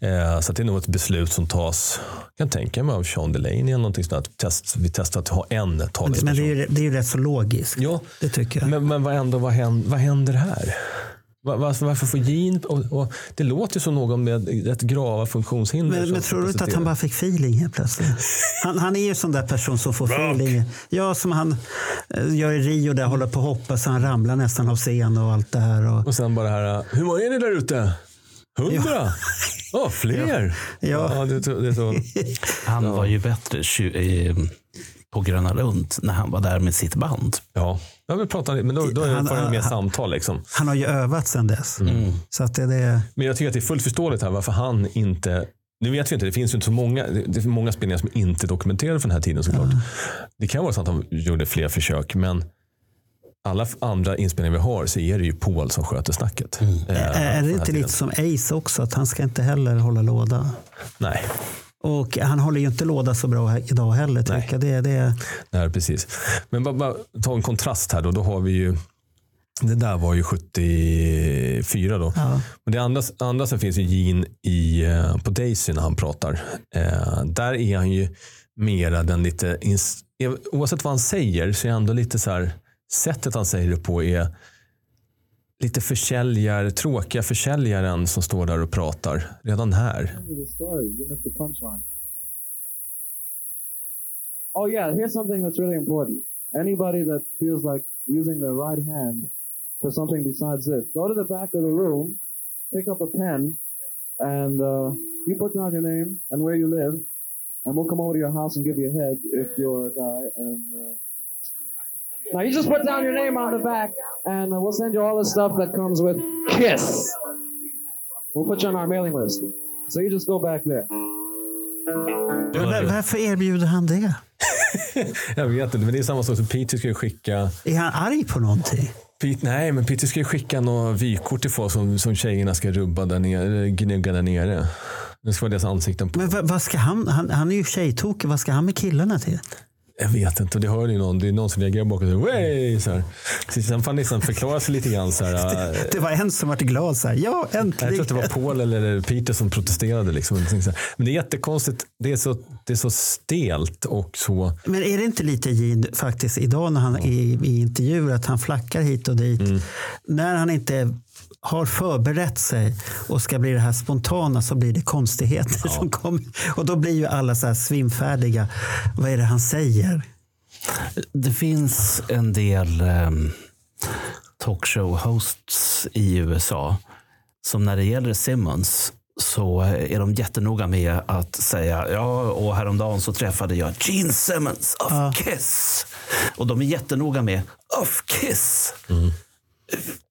Eh, så det är nog ett beslut som tas, jag kan tänka mig av Sean Delaney eller någonting sånt. Att test, vi testar att ha en talesperson. men det, är ju, det är ju rätt så logiskt. Ja, Det tycker jag. men, men vad, ändå, vad, händer, vad händer här? Va- Varför, varför får Gene... Och, och, det låter ju som någon med rätt grava funktionshinder. Men, men tror du inte att han bara fick feeling helt plötsligt? Han, han är ju en sån där person som får feeling. Ja, som han eh, gör i Rio där, håller på att hoppa så han ramlar nästan av scen och allt det här. Och, Och sen bara här, hur många är ni där ute? Hundra? Åh, fler? Ja. det, är så- det är så. Han var ju bättre på Gröna Lund när han var där med sitt band. Ja, jag vill prata lite, men då, då är Han- det bara han- mer han- samtal. Liksom. han har ju övat sedan dess. Mm. Så att det, det, Men jag tycker att det är fullt förståeligt här varför han inte nu vet vi inte, det finns ju inte så många, det är många spelningar som inte är dokumenterade från den här tiden såklart. Det kan vara så att han gjorde fler försök, men alla andra inspelningar vi har så är det ju Paul som sköter snacket. Mm. Eh, är, det inte tiden. lite som Ace också? Att han ska inte heller hålla låda. Nej, Och han håller ju inte låda så bra idag heller. Nej. Jag. Det, det, nej, precis. Men bara, bara ta en kontrast här då. Då har vi ju, det där var ju 74 då. ja. Och det andra, andra som finns i Gene i, eh, på Daisy när han pratar. Eh, där är han ju mera den lite, oavsett vad han säger så är han ändå lite så här, sättet han säger det på är lite försäljare, tråkiga försäljaren som står där och pratar. Redan här. Oh yeah, here's something that's really important. Anybody that feels like using their right hand for something besides this, go to the back of the room, pick up a pen, and uh, you put down your name and where you live, and we'll come over to your house and give you a head if you're a guy. And uh, now you just put down your name on the back, and we'll send you all the stuff that comes with Kiss. We'll put you on our mailing list. So you just go back there. Var- varför erbjuder han det? Jag vet inte, men det är samma sak som Peter ska skicka. Är han arg på någonting? Pete, nej, men Peter ska ju skicka några vykort till folk som, som tjejerna ska rubba där nere, gnugga där nere. Det ska vara deras ansikten på. Men vad, vad ska han, han, han är ju tjejtokig. Vad ska han med killarna till? Jag vet inte, och det hör ju någon. Det är någon som reagerar. Så Sen får han liksom förklara sig lite grann. Så här, äh, Det var en som vart glad. Så här, ja, jag äntligen. tror att det var Paul eller Peter som protesterade. Liksom. Men det är jättekonstigt. Det är, så, det är så stelt och så... Men är det inte lite Gene faktiskt idag när han är i, i intervjuer att han flackar hit och dit. Mm. När han inte har förberett sig och ska bli det här spontana så blir det konstigheter som kommer. Och då blir ju alla så här svimfärdiga. Vad är det han säger? Det finns en del um, talkshow-hosts i USA som när det gäller Simmons så är de jättenoga med att säga ja, och häromdagen så träffade jag Gene Simmons of Kiss. Och de är jättenoga med of Kiss.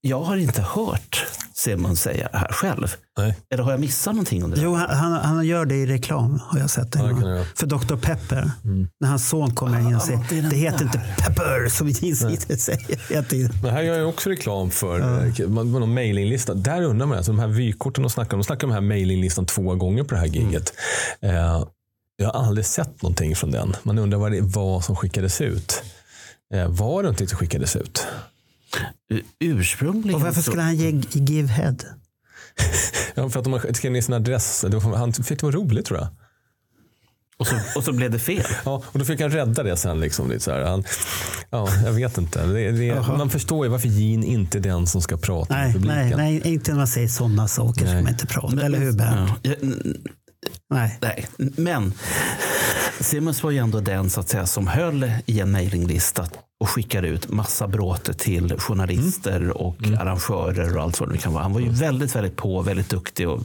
Jag har inte hört Simmons säga det här själv. Nej. Eller har jag missat någonting under det? Jo, han, han, gör det i reklam har jag sett. Ja, det göra. För Dr Pepper. När hans son kommer in och säger det det heter där." inte Pepper som Smith säger. Men här gör jag också reklam för ja. man, någon mailinglista. Där undrar man, alltså, de här vykorten de snackar om. De snackar om den här mailinglistan två gånger på det här giget. Eh, jag har aldrig sett någonting från den. Man undrar vad det var som skickades ut. Eh, var det någonting som skickades ut? Ursprungligen Och varför så- skulle han ge give head? Ja, för att de har skrev ner sin adress. Han tyckte det var roligt tror jag. Och så, och så blev det fel. Ja, och då fick han rädda det sen. Liksom, lite så här. Han, ja, jag vet inte. Det, det, man förstår ju varför Gene inte är den som ska prata med Nej, publiken. nej, nej, inte när man säger sådana saker Nej. som man inte pratar. Eller hur Ben? Ja, Nej. nej. Men Simmons var ju ändå den så att säga, som höll i en mailinglista och skickade ut massa bråte till journalister och arrangörer och allt vad det kan vara. Han var ju väldigt, väldigt på, väldigt duktig. Och,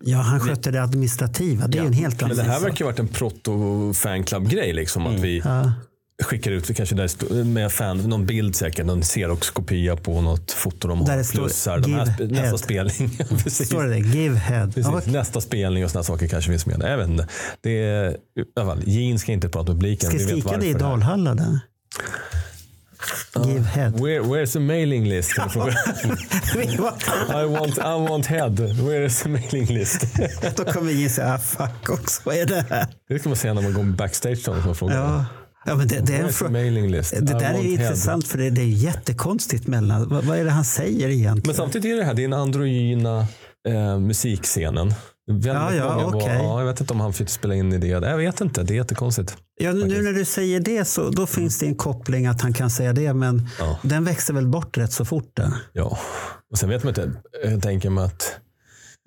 Ja, han skötte det administrativa. Det är en helt Men annan det här verkar ju varit en proto-fanclub-grej. Liksom, att vi Ja. Skickar ut, kanske där med fan, någon bild säkert, någon Xerox-kopia på något foto de Där har. det står Plus här, de här, nästa spelning. Står det där? Give head. Precis. Ja, Nästa spelning och sådana saker kanske finns med. Jag vet inte. Det är, fall, Gene ska inte prata med publiken. ska skrika det i. Dalhalla där. Give head. Where, where's the mailing list? I want, I want head. Where is the mailing list? Då kommer ingen säga ah, fuck också. Vad är det här? Det ska man säga när man går backstage som man frågar. Ja. Ja, men det, det, är en list? det där är intressant för det, det är jättekonstigt mellan. Vad, vad är det han säger egentligen? Men samtidigt är det här, det är en androgyna eh, musikscenen. Ja, ja, var- okej. ja, jag vet inte om han fick spela in i det. Jag vet inte, det är jättekonstigt. Ja, nu nu när du säger det så då finns det en koppling att han kan säga det. Men Ja. den växer väl bort rätt så fort. Där. Ja. Och sen vet man inte, jag tänker mig att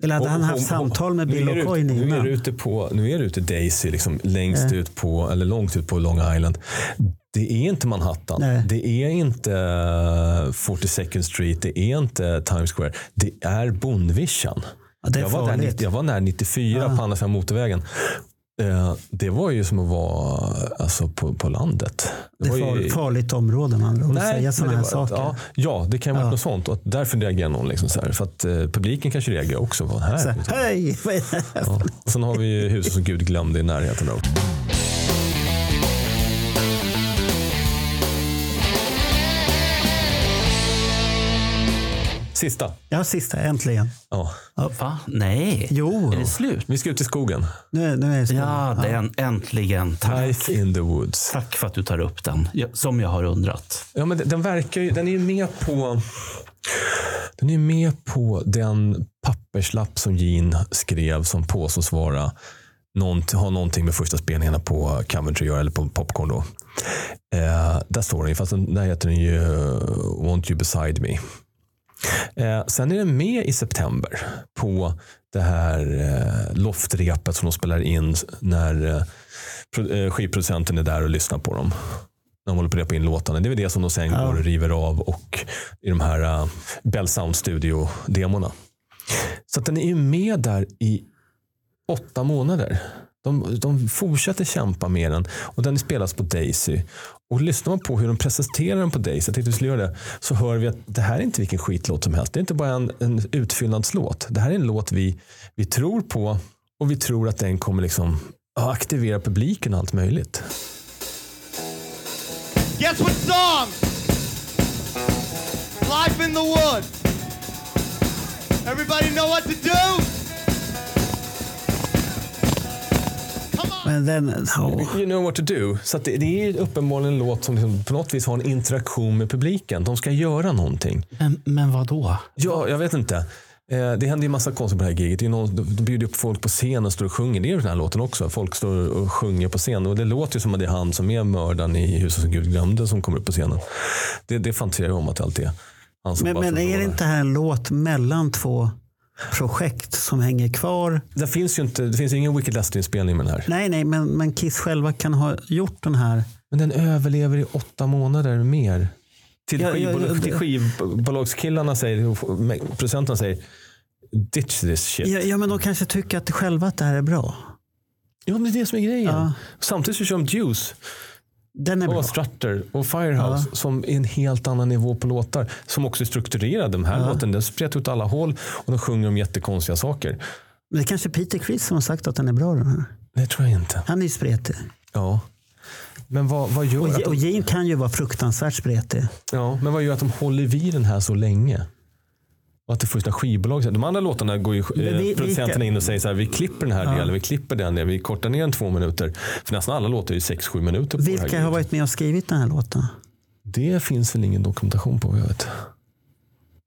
Eller hade han Och- haft och- samtal med Bill du- O'Coin Nu är innan? du ute på, nu är du ute Daisy, liksom längst ut på, eller långt ut på Long Island. Det är inte Manhattan. Nej. Det är inte eh, 42nd Street. Det är inte Times Square. Det är Bondvischan. Ja, jag, var där, farligt. 90 jag var där 94 på andra sidan motorvägen. Eh, Det var ju som att vara alltså, på, på landet. Det är var ju- farligt område med andra att säga sådana det här var- saker. Ja, ja, det kan vara Ja. något sånt. Och därför reagerar någon. Liksom så här, för att eh, publiken kanske reagerar också. Vad här? Så, liksom. Hej! Vad är det här? Ja. Sen har vi ju huset som Gud glömde i närheten. Då. Sista. Ja, sista, äntligen. Ja. Va? Nej. Jo. Är det slut? Vi ska ut i skogen. Nu, nu är det Ja, den, äntligen. Tack. Life in the woods. Tack för att du tar upp den, som jag har undrat. Ja, men den- verkar ju, den är ju med på den är med på den papperslapp som Gene skrev som påstås vara ha någonting med första spelningarna på Coventry att göra, eller på Popcorn då. Eh, där står den ju, fast den, där heter den ju eh, Want You Beside Me. Eh, sen är den med i september på det här eh, loftrepet som de spelar in när eh, eh, skivproducenten är där och lyssnar på dem. När de håller på att repa in låtarna. Det är väl det som de sen går och river av och i de här uh, Bell Sound Studio-demorna. Så den är ju med där i åtta månader. De, de fortsätter kämpa med den och den spelas på Daisy. Och lyssnar man på hur de presenterar den på Daisy, jag tänkte vi skulle göra det, så hör vi att det här är inte vilken skitlåt som helst. Det är inte bara en, en utfyllnadslåt. Det här är en låt vi, vi tror på och vi tror att den kommer liksom aktivera publiken och allt möjligt. Guess what song? Life in the woods. Everybody know what to do? Men den, ja. You know what to do. Så att det, det är uppenbarligen en låt som liksom på något vis har en interaktion med publiken. De ska göra någonting. Men, men vad då? Ja, jag vet inte. Eh, Det händer ju massa konstigt på det här giget. De bjuder upp folk på scen och står och sjunger. Det är den här låten också. Folk står och sjunger på scen. Och det låter ju som att det är han som är mördaren i huset som Gud glömde som kommer upp på scenen. Det, det fantiserar jag om att alltid är. Han som Men, men är det inte här en låt mellan två projekt som hänger kvar? Det finns ju inte, det finns ingen Wicked Lester-inspelning med den här. Nej, nej, men, men Kiss själva kan ha gjort den här. Men den överlever i åtta månader mer. Till, Ja, ja, skivbolag, ja, det- till skivbolagskillarna säger, producenterna säger ditch this shit. Ja, ja, men de kanske tycker att själva att det här är bra. Ja, men det är det som är grejen. Ja. Samtidigt så kör de Juice Den är bra. och Strutter och Firehouse som är en helt annan nivå på låtar. Som också är strukturerade. Den här låten den spretar ut alla håll och de sjunger om jättekonstiga saker. Men det är kanske Peter Criss som har sagt att den är bra. Den här. Det tror jag inte. Han är ju spretig. Ja. Men vad, vad, gör Och, att och de, Gene kan ju vara fruktansvärt spretig. ja, men vad gör att de håller vid den här så länge? Och att det får sina skivbolag. De andra låtarna går ju vi- eh, producenterna vilka- in och säger så här, vi klipper den här delen, vi klipper den delen, vi kortar ner den två minuter. För nästan alla låtar är ju sex, sju minuter. På Vilka har varit med och skrivit den här låten? Det finns väl ingen dokumentation på jag vet.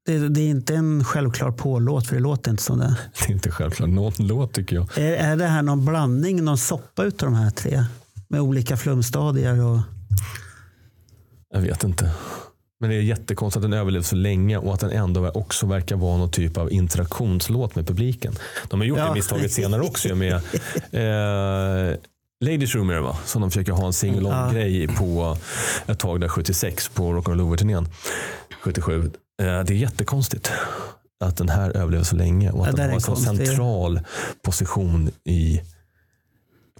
Det, det är inte en självklar på-låt, för det låter inte som det. Det är inte självklart någon låt tycker jag. Är, är det här någon blandning, någon soppa utav de här tre? Med olika flumstadier och... Jag vet inte. Men det är jättekonstigt att den överlevt så länge och att den ändå också verkar vara någon typ av interaktionslåt med publiken. De har gjort Ja. det misstaget senare också med eh, Ladies Room är det va? Som de försöker ha en sing-along-grej på ett tag där 76 på Rock and Roll-turnén. 77. Eh, det är jättekonstigt att den här överlever så länge och Ja, att är den har en så central position i,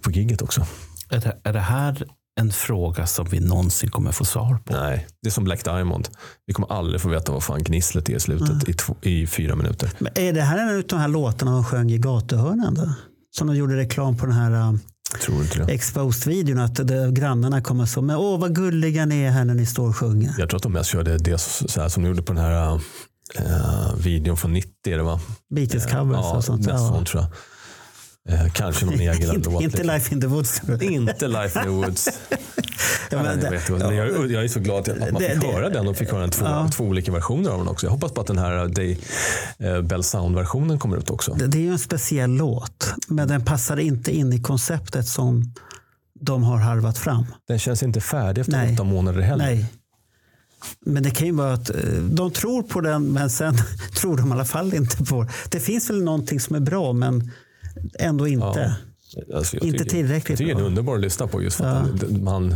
på gigget också. Är det, är det här en fråga som vi någonsin kommer få svar på? Nej, det är som Black Diamond. Vi kommer aldrig få veta vad fan gnisslet är i slutet i, två, i fyra minuter. Men är det här en av de här låtarna de sjöng i gatuhörnen? Då? Som de gjorde reklam på den här uh, det. Exposed-videon. Att det, grannarna kommer så, men åh vad gulliga ni är här när ni står och sjunger. Jag tror att de mest körde det så här som de gjorde på den här eh, videon från 90. är Det va? Beatles covers ja, och sånt. mest sånt tror jag. Eh, kanske någon egen inte, låt. inte Life in the Woods. Inte Life in the Woods. Ja, men jag, det- vet, inte. jag, jag är så glad att man Det- fick det- höra den och fick höra en två, Ja. två olika versioner av den också. Jag hoppas på att den här Day, eh, Bell Sound-versionen kommer ut också. Det, det är ju en speciell låt, men den passar inte in i konceptet som de har harvat fram. Den känns inte färdig efter Nej. åtta månader heller. Nej. Men det kan ju vara att eh, de tror på den, men sen tror de i alla fall inte på det. Det finns väl någonting som är bra, men ändå inte. Alltså, jag Inte tycker, tillräckligt Jag tycker den är bra. underbar att lyssna på just för Ja. att man,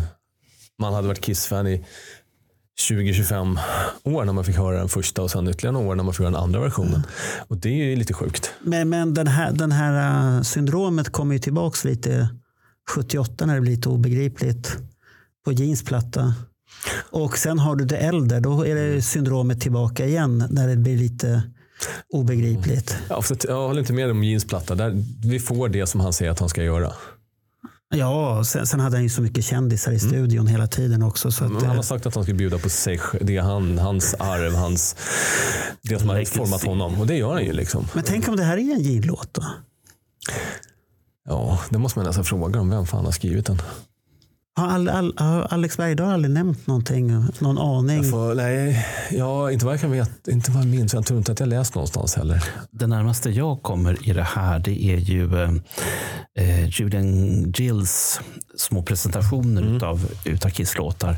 man hade varit Kiss-fan i 20-25 år när man fick höra den första och sen ytterligare några år när man fick höra den andra versionen. Och det är ju lite sjukt. Men, men den här, den här eh, syndromet kommer ju tillbaks lite 78 när det blir lite obegripligt på Jeans platta. Och sen har du det äldre, då är det syndromet tillbaka igen när det blir lite obegripligt. Ja, för jag håller inte med om jeansplatta. Där vi får det som han säger att han ska göra. Ja, sen, sen hade han ju så mycket kändisar i studion hela tiden också. Så att, han eh, har sagt att han ska bjuda på sig det han, hans arv, hans, det som har format honom. Och det gör han ju. liksom. men tänk om det här är en Gene-låt då? Ja, det måste man nästan fråga om vem fan har skrivit den. Har, all, all, har Alex Bergdahl aldrig nämnt någonting? Någon aning? Jag får, nej, ja, inte vad jag kan veta, inte vad jag minns. Jag tror inte att jag läst någonstans heller. Det närmaste jag kommer i det här det är ju eh, eh, Julian Gills små presentationer utav, utav Kiss-låtar.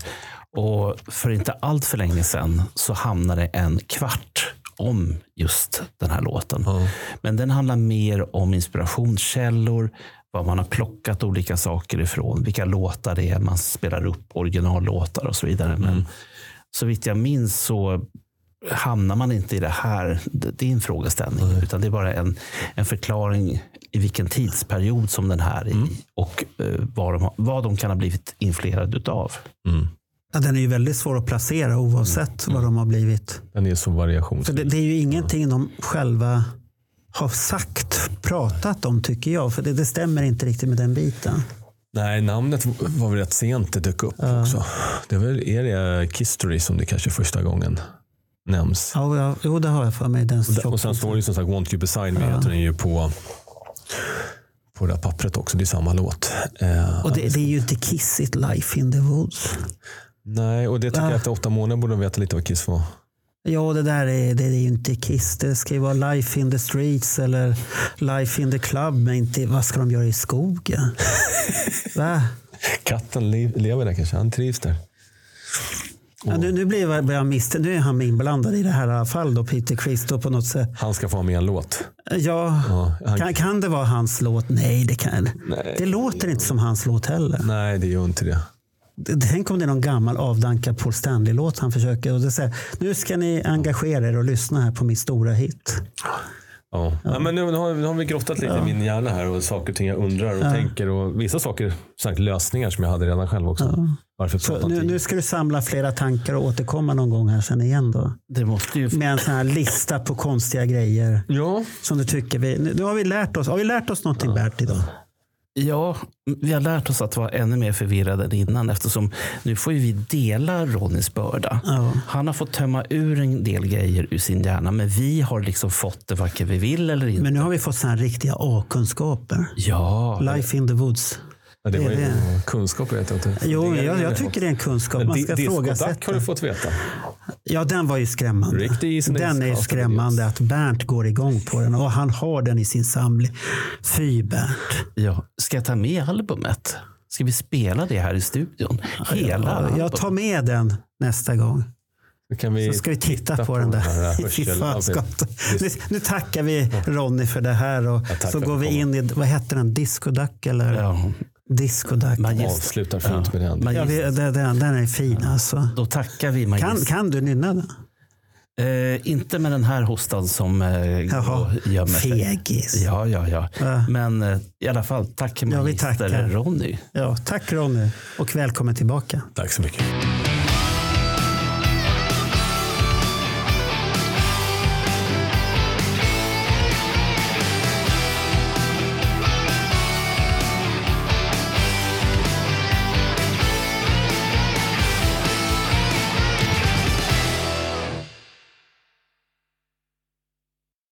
Och för inte allt för länge sedan så hamnade en kvart om just den här låten. Men den handlar mer om inspirationskällor, var man har plockat olika saker ifrån, vilka låtar det är man spelar upp, originallåtar och så vidare. Men så vitt jag minns så hamnar man inte i det här. Det det är en frågeställning, utan det är bara en, en förklaring i vilken tidsperiod som den här är i och eh, vad, de, vad de kan ha blivit influerade utav. Ja, den är ju väldigt svår att placera oavsett vad de har blivit. Den är så För variationsrik. det, det är ju ingenting de själva har sagt, pratat om tycker jag. För det, det stämmer inte riktigt med den biten. Nej, namnet var väl rätt sent det dök upp också. Det är väl är det Kistory som det kanske första gången nämns. Ja, ja, jo, det har jag för mig. Den Och där- Och sen står det ju som sagt Want You Beside Me, heter den ju på, på det här pappret också. Det är samma låt. Eh, Och det, det är ju inte kissigt Life in the Woods. Nej, och det tycker jag Ah. efter åtta månader borde de veta lite vad Kiss var. Ja, det där är, det är ju inte Kiss. Det ska ju vara Life in the Streets eller Life in the Club. Men inte, vad ska de göra i skogen? Va? Katten le- lever där kanske, han trivs där. Ja, nu, nu blir jag, misst- nu är han inblandad i det här i alla fall då, Peter Criss då, på något sätt. Han ska få ha med en låt. Ja, Ja, han, kan, kan det vara hans låt? Nej, det kan Nej. Det låter inte som hans låt heller. Nej, det gör inte det. Tänk om det är någon gammal avdankad Paul Stanley-låt han försöker. Och det säger, nu ska ni engagera er och lyssna här på min stora hit. Ja. Nej, men nu, nu, har, nu har vi grottat lite i min hjärna här och saker och ting jag undrar och tänker. Och vissa saker, sagt, lösningar som jag hade redan själv också. Varför Så nu, nu ska du samla flera tankar och återkomma någon gång här sen igen då. Det måste ju... Med en sån här lista på konstiga grejer Ja, som du tycker vi... Nu har vi lärt oss. Har vi lärt oss någonting Bert idag? Ja, vi har lärt oss att vara ännu mer förvirrade än innan eftersom nu får vi dela Ronnys börda. Ja. Han har fått tömma ur en del grejer ur sin hjärna, men vi har liksom fått det varken vi vill eller inte. Men nu har vi fått här riktiga A-kunskaper. Ja, Life in the woods. Ja, det Det är var ju det. kunskap vet jag inte. Jo, jag, jag tycker det är en kunskap. Man ska. Discodack har du fått veta. Ja, den var ju skrämmande. And Den är skrämmande att Bernt går igång på den och han har den i sin samling. Fy Bernt. Ja. Ska jag ta med albumet? Ska vi spela det här i studion? Hela Ja, jag tar med den nästa gång. Kan vi Så ska vi titta, på, på den där. Scott. nu, nu tackar vi Ronny för det här och tack så går vi in i, vad heter den, Discodack eller? Ja. Discodack. Magist- Avslutar fint med den. Ja, vi, den, den, är fin alltså. Då tackar vi Kan, Magist. kan du nynna den? Eh, inte med den här hostan som eh, Jaha, gömmer sig. fegis. Ja, ja, ja. Ja. Men eh, i alla fall, tack Ja, vi magister tackar. Ronny. Ja, tack Ronny och välkommen tillbaka. Tack så mycket.